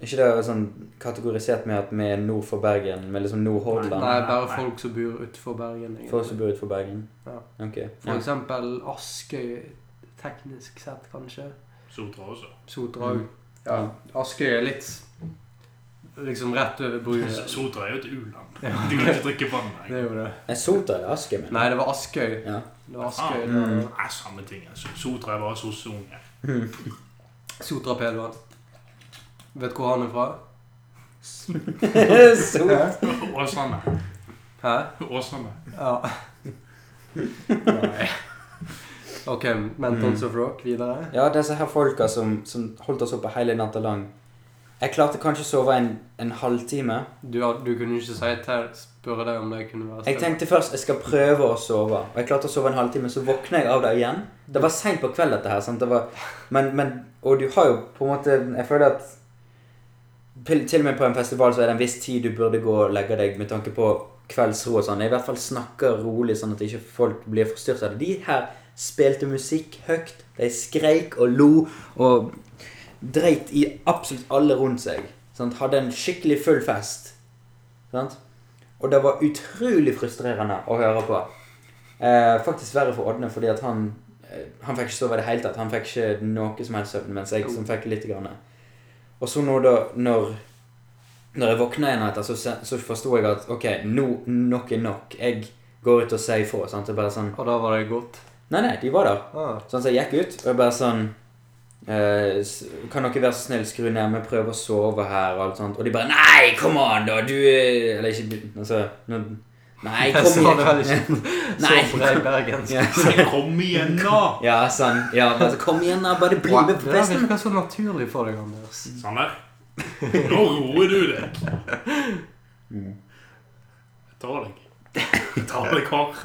[SPEAKER 3] ikke det sånn kategorisert med at vi er nord for Bergen, med liksom Nord-Hordaland?
[SPEAKER 1] Nei, bare
[SPEAKER 2] nei.
[SPEAKER 1] folk som bor utenfor Bergen. egentlig.
[SPEAKER 3] Folk som bor utenfor Bergen?
[SPEAKER 1] Ja.
[SPEAKER 3] Ok.
[SPEAKER 1] For
[SPEAKER 3] Ja.
[SPEAKER 1] eksempel Askøy, teknisk sett, kanskje.
[SPEAKER 2] Sotra også.
[SPEAKER 1] Sotra òg.
[SPEAKER 3] Mm.
[SPEAKER 1] Ja. Askøy er litt liksom rett over brua.
[SPEAKER 2] Sotra er jo et u-land.
[SPEAKER 1] Ja.
[SPEAKER 2] Du kan ikke drikke vann
[SPEAKER 1] Det
[SPEAKER 2] der.
[SPEAKER 1] er jo det.
[SPEAKER 3] Er Sotra er Askøy? men?
[SPEAKER 1] Nei, det var Askøy.
[SPEAKER 3] Ja.
[SPEAKER 1] Det var-
[SPEAKER 2] Nei, samme ting. altså. Sotra er bare sosseunger.
[SPEAKER 1] Sotra Pedvan. Vet du hvor han er fra?
[SPEAKER 2] Åsane.
[SPEAKER 1] Hæ?
[SPEAKER 2] Åsane.
[SPEAKER 1] Ja. Nei. Ok, Mentons of Rock videre.
[SPEAKER 3] Ja, disse her folka som, som holdt oss oppe hele natta lang. Jeg klarte kanskje å sove en, en halvtime.
[SPEAKER 1] Du, had- du kunne ikke si til spørre deg om det kunne være
[SPEAKER 3] Jeg tenkte først jeg skal prøve å sove, og jeg klarte å sove en halvtime. Så våkna jeg av det igjen. Det var seint på kveld, dette her. Sant? Det var, men, men, og du har jo på en måte Jeg føler at til til og med på en festival så er det en viss tid du burde gå og legge deg med tanke på kveldsro og sånn. I hvert fall snakke rolig, sånn at ikke folk blir forstyrret av det. De her spilte musikk høyt. De skreik og lo og dreit i absolutt alle rundt seg. Sant? Hadde en skikkelig full fest. Sant? Og det var utrolig frustrerende å høre på. Eh, faktisk verre for Ådne, fordi at han eh, Han fikk ikke sove i det hele tatt. Han fikk ikke noe som helst søvn, mens jeg som fikk litt. Grann. Og så nå da, når Når jeg våkna igjen etter, så, så forsto jeg at ok, nå nok er nok. Jeg går ut og sier ifra. Sant? Er bare sånn
[SPEAKER 1] Og da var det godt.
[SPEAKER 3] Nei, nei, de var der.
[SPEAKER 1] Ah.
[SPEAKER 3] Sånn, så jeg gikk ut, og jeg bare sånn eh, Kan dere være så snill skru ned? Vi prøver å sove her, og alt sånt. Og de bare Nei, kom an, da! Du er Eller ikke Altså nå, Nei, kom
[SPEAKER 1] det vel
[SPEAKER 3] igjen.
[SPEAKER 1] ikke
[SPEAKER 3] Nei.
[SPEAKER 1] så brei bergensk.
[SPEAKER 3] Ja,
[SPEAKER 2] Kom igjen, da!
[SPEAKER 3] ja, sånn. Ja, altså, kom igjen, da. Bare bli med
[SPEAKER 1] det
[SPEAKER 3] på festen!
[SPEAKER 1] Det virker så naturlig for deg, Anders.
[SPEAKER 2] Sander, nå roer du deg.
[SPEAKER 3] Mm.
[SPEAKER 2] Jeg tar deg. Jeg tar deg hardt.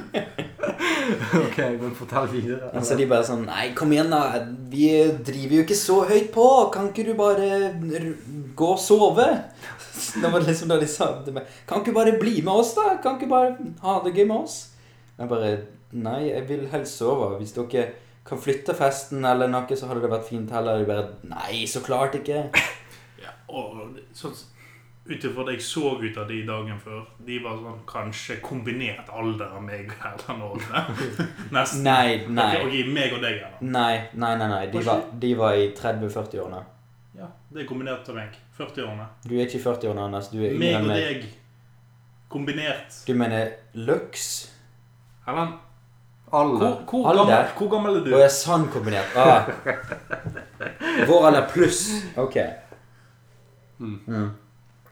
[SPEAKER 1] ok, men fortell videre.
[SPEAKER 3] Altså, de bare sånn Nei, kom igjen, da. Vi driver jo ikke så høyt på. Kan ikke du bare r- gå og sove? Det var liksom da de sa det med Kan ikke du bare bli med oss, da? Kan ikke du bare ha det gøy med oss? Jeg bare Nei, jeg vil helst sove. Hvis dere kan flytte festen eller noe, så hadde det vært fint heller. De bare Nei, så klart ikke.
[SPEAKER 2] Ja, og sånn ut ifra det jeg så ut av de dagen før, de var sånn kanskje kombinert alder av meg og Erlend Aarne. Nesten.
[SPEAKER 3] Nei, nei.
[SPEAKER 2] Ok, okay, meg og deg, Erland.
[SPEAKER 3] Nei, nei, nei. nei. De, var, de var i 30-40-årene.
[SPEAKER 2] Ja, det er kombinert av meg. 40-årene.
[SPEAKER 3] Du er ikke i 40-årene, Anders. Du er yngre
[SPEAKER 2] Meg og deg. Kombinert.
[SPEAKER 3] Du mener Lux?
[SPEAKER 1] Erlend.
[SPEAKER 2] Hvor, hvor, gammel, hvor gammel er du?
[SPEAKER 3] Å, jeg er sann kombinert. Ah. Vår alder pluss. Ok.
[SPEAKER 1] Mm.
[SPEAKER 3] Mm.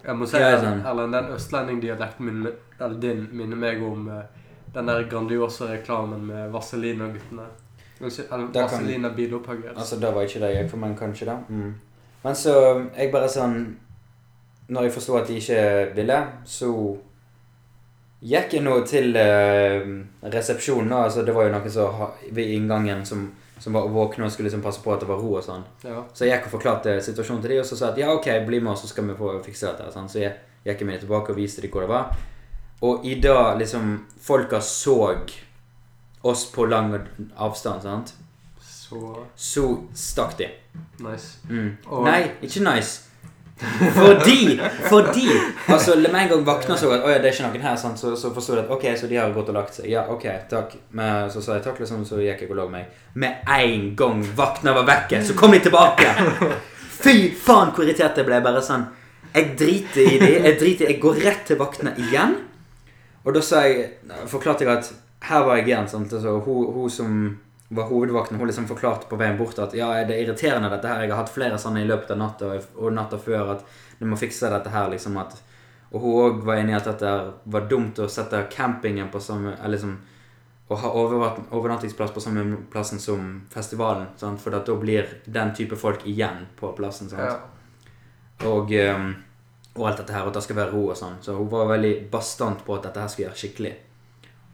[SPEAKER 1] Jeg må si Erlend,
[SPEAKER 3] sånn.
[SPEAKER 1] Den østlendingdialekten min, eller din minner meg om eh, den der grandiosa reklamen med vaselina-guttene. Eller
[SPEAKER 3] Da kan- Altså, da var ikke det jeg, for men kanskje da. Mm. Men så, jeg bare sånn Når jeg forstod at de ikke ville, så gikk jeg nå til eh, resepsjonen. Altså, det var jo noen som ved inngangen som, som var våkne og skulle liksom passe på at det var ro og sånn.
[SPEAKER 1] Ja.
[SPEAKER 3] Så jeg gikk og forklarte situasjonen til de, og så sa at ja, ok, bli med oss, så skal vi få fikse dette. Sånn. Så jeg gikk med dem tilbake og viste de hvor det var. Og i dag liksom Folka så oss på lang avstand, sant?
[SPEAKER 1] Så
[SPEAKER 3] Så stakk de.
[SPEAKER 1] nice.
[SPEAKER 3] Mm.
[SPEAKER 1] Og-
[SPEAKER 3] Nei, ikke nice. Fordi Fordi Altså, med en gang vakna så at ja, det er ikke noen her, sånn, så, så forsto jeg at ok, så de har gått og lagt seg. Ja, ok, takk. Men så sa jeg takk, liksom, så gikk jeg og la meg. Med en gang vakna var vekke, så kom de tilbake! Fy faen, hvor irritert jeg ble. Bare sånn Jeg driter i de. Jeg driter i Jeg går rett til vaktene igjen. Og da sa jeg forklarte jeg at her var jeg igjen. Sant? Altså, hun, hun som var hovedvakten, hun liksom forklarte på veien bort at ja, det er irriterende dette her. Jeg har hatt flere sånne i løpet av natta og, natta før at du må fikse dette her. liksom at Og hun òg var enig i at dette var dumt å sette campingen på samme eller liksom å ha overnattingsplass på samme plassen som festivalen. Sant? For da blir den type folk igjen på plassen. Sant?
[SPEAKER 1] Ja.
[SPEAKER 3] Og, ehm, og alt dette her, og at det skal være ro og sånn. Så hun var veldig bastant på at dette her skulle gjøre skikkelig.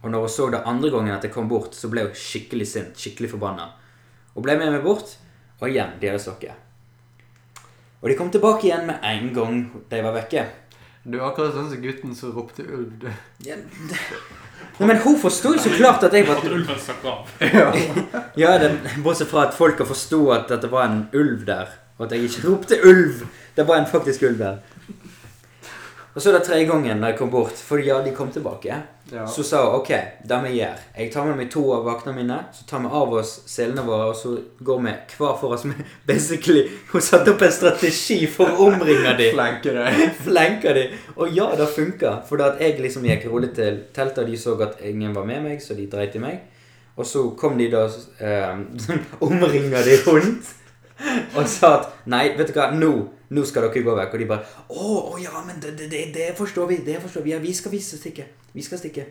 [SPEAKER 3] Og når hun så det andre gangen at jeg kom bort, så ble hun skikkelig sint, skikkelig forbanna. Hun ble med meg bort, og igjen, deres stokket. Og de kom tilbake igjen med en gang de var vekke.
[SPEAKER 1] Du er akkurat sånn som gutten som ropte ulv. du.
[SPEAKER 3] Ja, Nei, men hun forsto jo så klart at jeg var
[SPEAKER 2] At ulven stakk av.
[SPEAKER 3] Ja, det, Bortsett fra at folka forsto at det var en ulv der. Og at jeg ikke ropte 'ulv'. Det var en faktisk ulv der. Og så er det tredje gangen når jeg kom bort, for ja, de kom tilbake,
[SPEAKER 1] Ja.
[SPEAKER 3] så sa hun ok, det vi gjør Jeg tar med meg to av vaktene mine, så tar vi av oss selene våre, og så går vi hver for oss med Basically, hun satte opp en strategi for å omringe dem.
[SPEAKER 1] Flenker deg.
[SPEAKER 3] Flenker de. Og ja, det funka. For at jeg liksom gikk rolig til teltet, og de så at ingen var med meg, så de dreit i meg. Og så kom de da eh, Omringa de rundt. Og sa at Nei, vet du hva, nå, nå skal dere gå vekk. Og de bare Å, å ja, men det, det, det forstår vi. Det forstår vi. Ja, vi skal, vise stikke. Vi skal stikke.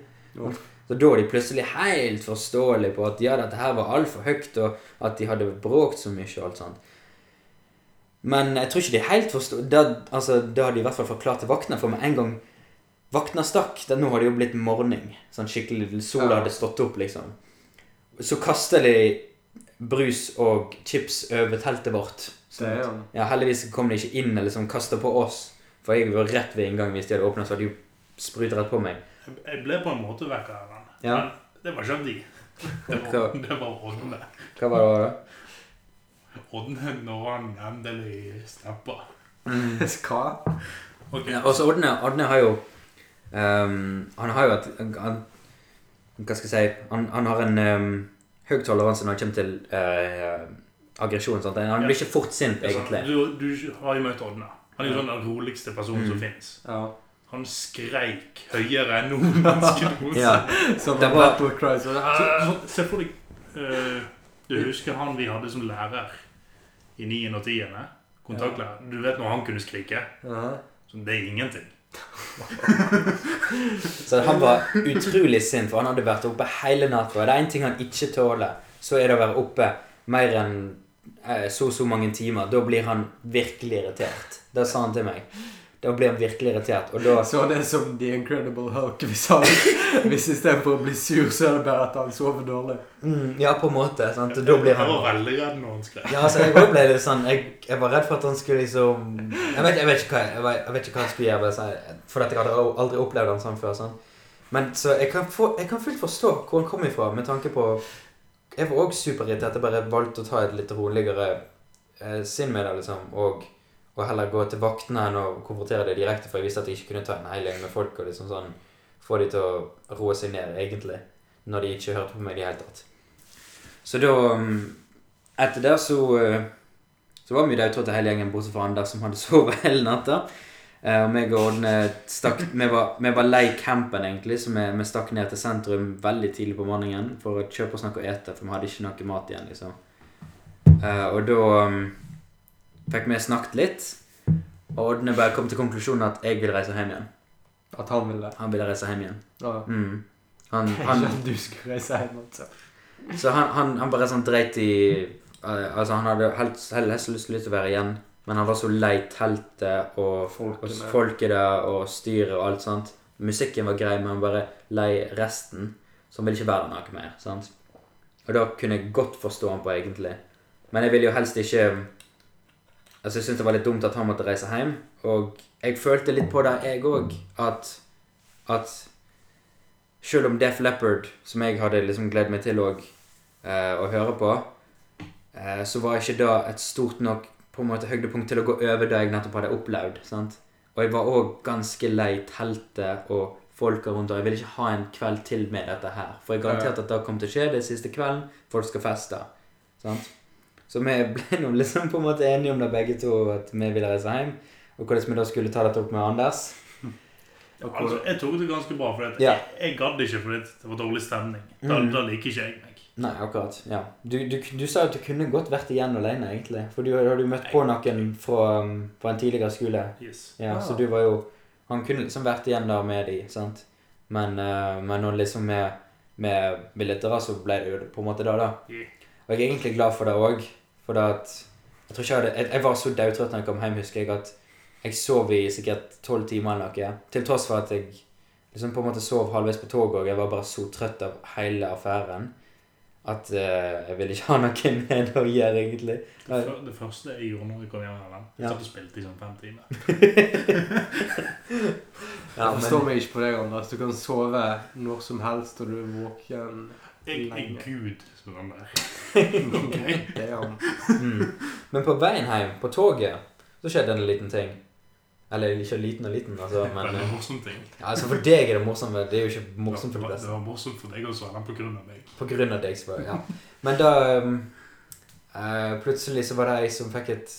[SPEAKER 3] Så da var de plutselig helt forståelige på at ja, dette her var altfor høyt, og at de hadde bråkt så mye og alt sånt. Men jeg tror ikke de helt forsto Da, altså, hadde de i hvert fall forklart til vaktene, for med en gang vaktene stakk da, Nå hadde det jo blitt morgen. Sånn skikkelig Sola
[SPEAKER 1] Ja.
[SPEAKER 3] hadde stått opp, liksom. Så kaster de brus og chips over teltet vårt.
[SPEAKER 1] Det er.
[SPEAKER 3] Ja, Heldigvis kom de ikke inn eller liksom kasta på oss. For jeg var rett ved inngangen hvis de hadde åpna, så hadde de jo sprutet rett på meg.
[SPEAKER 2] Jeg ble på en måte vekk av den.
[SPEAKER 3] Ja.
[SPEAKER 2] Men det var ikke av de. Det var, det var Ådne.
[SPEAKER 3] Hva var det da?
[SPEAKER 2] Ådne når han endelig snappa.
[SPEAKER 1] Hva?
[SPEAKER 2] Okay.
[SPEAKER 3] Ja, også Ådne, Odne har jo um, Han har jo et han, Hva skal jeg si Han, han har en um, høy toleranse når det kommer til eh, aggresjon. Han Han blir ikke fort sint,
[SPEAKER 2] sånn,
[SPEAKER 3] egentlig.
[SPEAKER 2] Du, du har jo møtt Odna. Han er jo sånn den roligste personen som
[SPEAKER 3] Mm.
[SPEAKER 2] fins.
[SPEAKER 1] Ja.
[SPEAKER 2] Han skreik høyere enn noen mennesker noensinne.
[SPEAKER 3] Ja. Det
[SPEAKER 1] det
[SPEAKER 3] var-
[SPEAKER 1] Battle Cry. Så,
[SPEAKER 2] Så, så, se for deg uh, Du husker han vi hadde som lærer i 9. og 10. Kontaktlærer. Du vet når han kunne skrike?
[SPEAKER 1] Ja.
[SPEAKER 2] Så det er ingenting.
[SPEAKER 3] Så han var utrolig sint, for han hadde vært oppe hele natta. Det er én ting han ikke tåler, så er det å være oppe mer enn eh, så så mange timer. Da blir han virkelig irritert. Det sa han til meg. Da blir han virkelig irritert, og da
[SPEAKER 1] Så det er som The Incredible Hulk. Hvis, han, hvis istedenfor å bli sur, så er det bare at han sover dårlig.
[SPEAKER 3] mm, Ja, på en måte. Sant? Og da blir
[SPEAKER 2] Jeg var veldig redd når han skrev.
[SPEAKER 3] Ja, altså, jeg også ble litt sånn jeg, jeg var redd for at han skulle liksom Jeg vet, jeg vet, ikke, hva, jeg, vet, jeg vet ikke hva han skulle gjøre. For at jeg hadde aldri opplevd han sånn før. Sånn. Men så jeg kan, få, jeg kan fullt forstå hvor han kom ifra, med tanke på Jeg var òg superirritert. Jeg bare valgte å ta et litt roligere eh, sinn med det, liksom. Og, og heller gå til vaktene enn å konfrontere det direkte, for jeg visste at jeg ikke kunne ta en hel gjeng med folk og liksom sånn få de til å roe seg ned, egentlig. Når de ikke hørte på meg i det hele tatt. Så da mm, Etter det så eh, så var vi daudtrøtte hele gjengen, bortsett fra Anders, som hadde sovet hele natta. Eh, og meg og Ådne stakk vi var, var lei campen, egentlig, så vi, vi stakk ned til sentrum veldig tidlig på morgenen for å kjøpe oss noe å ete, for vi hadde ikke noe mat igjen, liksom. Eh, og da um, fikk vi snakket litt, og Odneberg kom til konklusjonen at jeg vil reise hjem igjen.
[SPEAKER 1] At han ville.
[SPEAKER 3] Han ville reise hjem igjen.
[SPEAKER 1] Ja.
[SPEAKER 3] Mm. Han,
[SPEAKER 1] Ikke
[SPEAKER 3] han,
[SPEAKER 1] at du skulle reise hjem, altså.
[SPEAKER 3] Så han, han, han bare sånn dreit i eh, Altså, han hadde helst, helst lyst til å være igjen, men han var så lei teltet og, folket der og styret og alt sånt. Musikken var grei, men han bare lei resten. Så han ville ikke være noe mer. sant? Og da kunne jeg godt forstå han på, egentlig. Men jeg ville jo helst ikke Altså, jeg syntes det var litt dumt at han måtte reise hjem. Og jeg følte litt på det, jeg òg, at, at selv om Def Leppard, som jeg hadde liksom gledet meg til òg eh, å høre på, eh, så var ikke det et stort nok på en måte høydepunkt til å gå over det jeg nettopp hadde opplevd. sant? Og jeg var òg ganske lei teltet og folka rundt, og jeg ville ikke ha en kveld til med dette her. For jeg garanterte at det kom til å skje det siste kvelden. Folk skal feste. sant? Så vi ble nå liksom på en måte enige om det begge to, at vi ville reise hjem. Og hvordan vi da skulle ta dette opp med Anders.
[SPEAKER 1] Ja, hvor-
[SPEAKER 2] Altså, jeg tok det ganske bra, for
[SPEAKER 3] Ja.
[SPEAKER 2] jeg, jeg gadd ikke fordi det var dårlig stemning. Da,
[SPEAKER 3] Mm.
[SPEAKER 2] da liker ikke jeg meg.
[SPEAKER 3] Nei, akkurat. ja. Du, du, du sa at du kunne godt vært igjen alene, egentlig. For du hadde jo møtt på noen fra, um, fra en tidligere skole.
[SPEAKER 2] Yes.
[SPEAKER 3] Ja,
[SPEAKER 1] Ah.
[SPEAKER 3] Så du var jo Han kunne liksom vært igjen der med de, sant? Men, uh, men nå liksom med, med billetter, så ble det jo på en måte det, da.
[SPEAKER 2] Yeah.
[SPEAKER 3] Og jeg er egentlig glad for det òg. For da at Jeg tror ikke jeg hadde Jeg, jeg var så daudtrøtt da jeg kom hjem, husker jeg, at jeg sov i sikkert tolv timer eller noe. Til tross for at jeg liksom på en måte sov halvveis på toget, og jeg var bare så trøtt av hele affæren at uh, jeg ville ikke ha noe med det å gjøre, egentlig.
[SPEAKER 2] Det, det første jeg gjorde når jeg kom hjem, var jeg
[SPEAKER 3] Ja.
[SPEAKER 2] satt og spilte i sånn fem timer.
[SPEAKER 3] Ja,
[SPEAKER 1] jeg forstår meg ikke på deg, Anders. Du kan sove når som helst, og du er våken
[SPEAKER 2] Jeg er
[SPEAKER 1] Gud,
[SPEAKER 2] Gud, han der. okay.
[SPEAKER 1] Det er han.
[SPEAKER 3] Mm. Men på veien hjem, på toget, så skjedde en liten ting. Eller ikke liten og liten, altså, men
[SPEAKER 2] Veldig
[SPEAKER 3] eh,
[SPEAKER 2] morsom ting.
[SPEAKER 3] ja, altså For deg er det morsomt, men det er jo ikke morsomt for
[SPEAKER 2] det,
[SPEAKER 3] de fleste.
[SPEAKER 2] det var morsomt for deg også, på grunn av meg.
[SPEAKER 3] På grunn av deg, selvfølgelig. Ja. Men da um, uh, Plutselig så var det ei som fikk et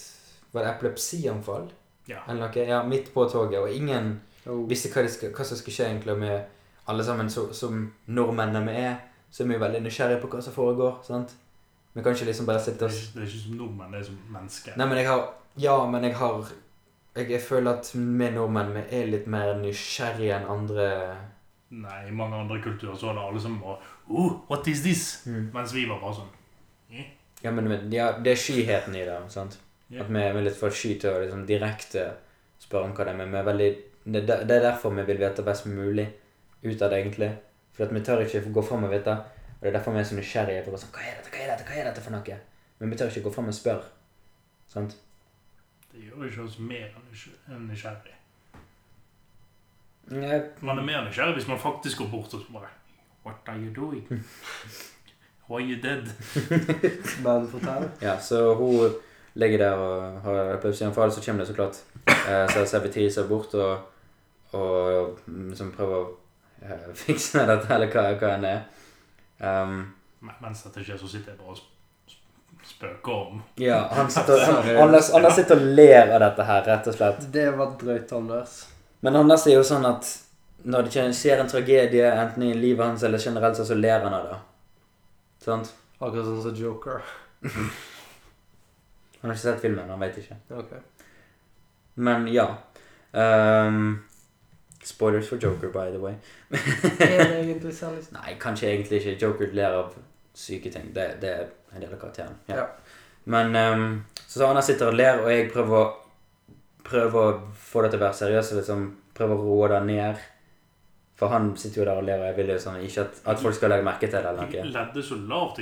[SPEAKER 3] Var det epilepsianfall?
[SPEAKER 2] Ja.
[SPEAKER 3] Eller noe? Ja, midt på toget, og ingen
[SPEAKER 1] Oh.
[SPEAKER 3] visste hva, det skal, hva som skulle skje egentlig med alle sammen så, som nordmennene vi er. Så er vi jo veldig nysgjerrige på hva som foregår. sant? Vi kan ikke liksom bare sitte og
[SPEAKER 2] det er ikke som nordmenn, det er som mennesker.
[SPEAKER 3] Nei, men jeg har Ja, men jeg har Jeg, jeg føler at vi nordmenn vi er litt mer nysgjerrige enn andre
[SPEAKER 2] Nei, i mange andre kulturer så er det alle som bare oh, What is this?
[SPEAKER 3] Mm.
[SPEAKER 2] Mens vi var bare sånn
[SPEAKER 3] Ja, men ja, det er skyheten i det. sant?
[SPEAKER 2] Yeah.
[SPEAKER 3] At vi er litt for sky til å liksom direkte spørre om hva det er. Men vi er veldig, det, det er derfor vi vil vite best mulig ut av det, egentlig. For at vi tør ikke gå fram og vite. Og det er derfor vi er så nysgjerrige på sånn, hva er dette, hva er dette, hva er dette for noe? Men vi tør ikke gå fram og spørre. Sant?
[SPEAKER 2] Det gjør ikke oss mer enn nysgjerrig. Man er mer nysgjerrig hvis man faktisk går bort og spør. bare What are you doing? Why are you dead?
[SPEAKER 1] Bare fortell.
[SPEAKER 3] Ja, så hun ligger der og har epilepsianfall, så kommer det så klart eh, vi servitriser bort og, og liksom prøver å eh, fikse dette, eller hva, hva enn det er. Um,
[SPEAKER 2] Men- Mens dette skjer, så sitter jeg bare og sp- sp- spøker om
[SPEAKER 3] ja, han sitter, han, Anders, Anders sitter og ler av dette her, rett og slett.
[SPEAKER 1] Det var drøyt, Anders.
[SPEAKER 3] Men Anders er jo sånn at når det skjer- en tragedie, enten i livet hans eller generelt, så, så ler han av det. Sant?
[SPEAKER 1] Akkurat sånn som Joker.
[SPEAKER 3] Han har ikke sett filmen, han vet ikke.
[SPEAKER 1] Okay.
[SPEAKER 3] Men ja. Um, spoilers for Joker, by the way.
[SPEAKER 1] Er det egentlig særlig
[SPEAKER 3] Nei, kanskje egentlig ikke. Joker ler av syke ting. Det, det er en del av karakteren. Ja.
[SPEAKER 1] Ja.
[SPEAKER 3] Men um, så Anna sitter og ler, og jeg prøver, å- prøver å få det til å være seriøst. Liksom, prøver å roe det ned. For han sitter jo der og ler, og jeg vil jo sånn, ikke at, at folk skal legge merke til det. eller noe.
[SPEAKER 2] Ledde så lavt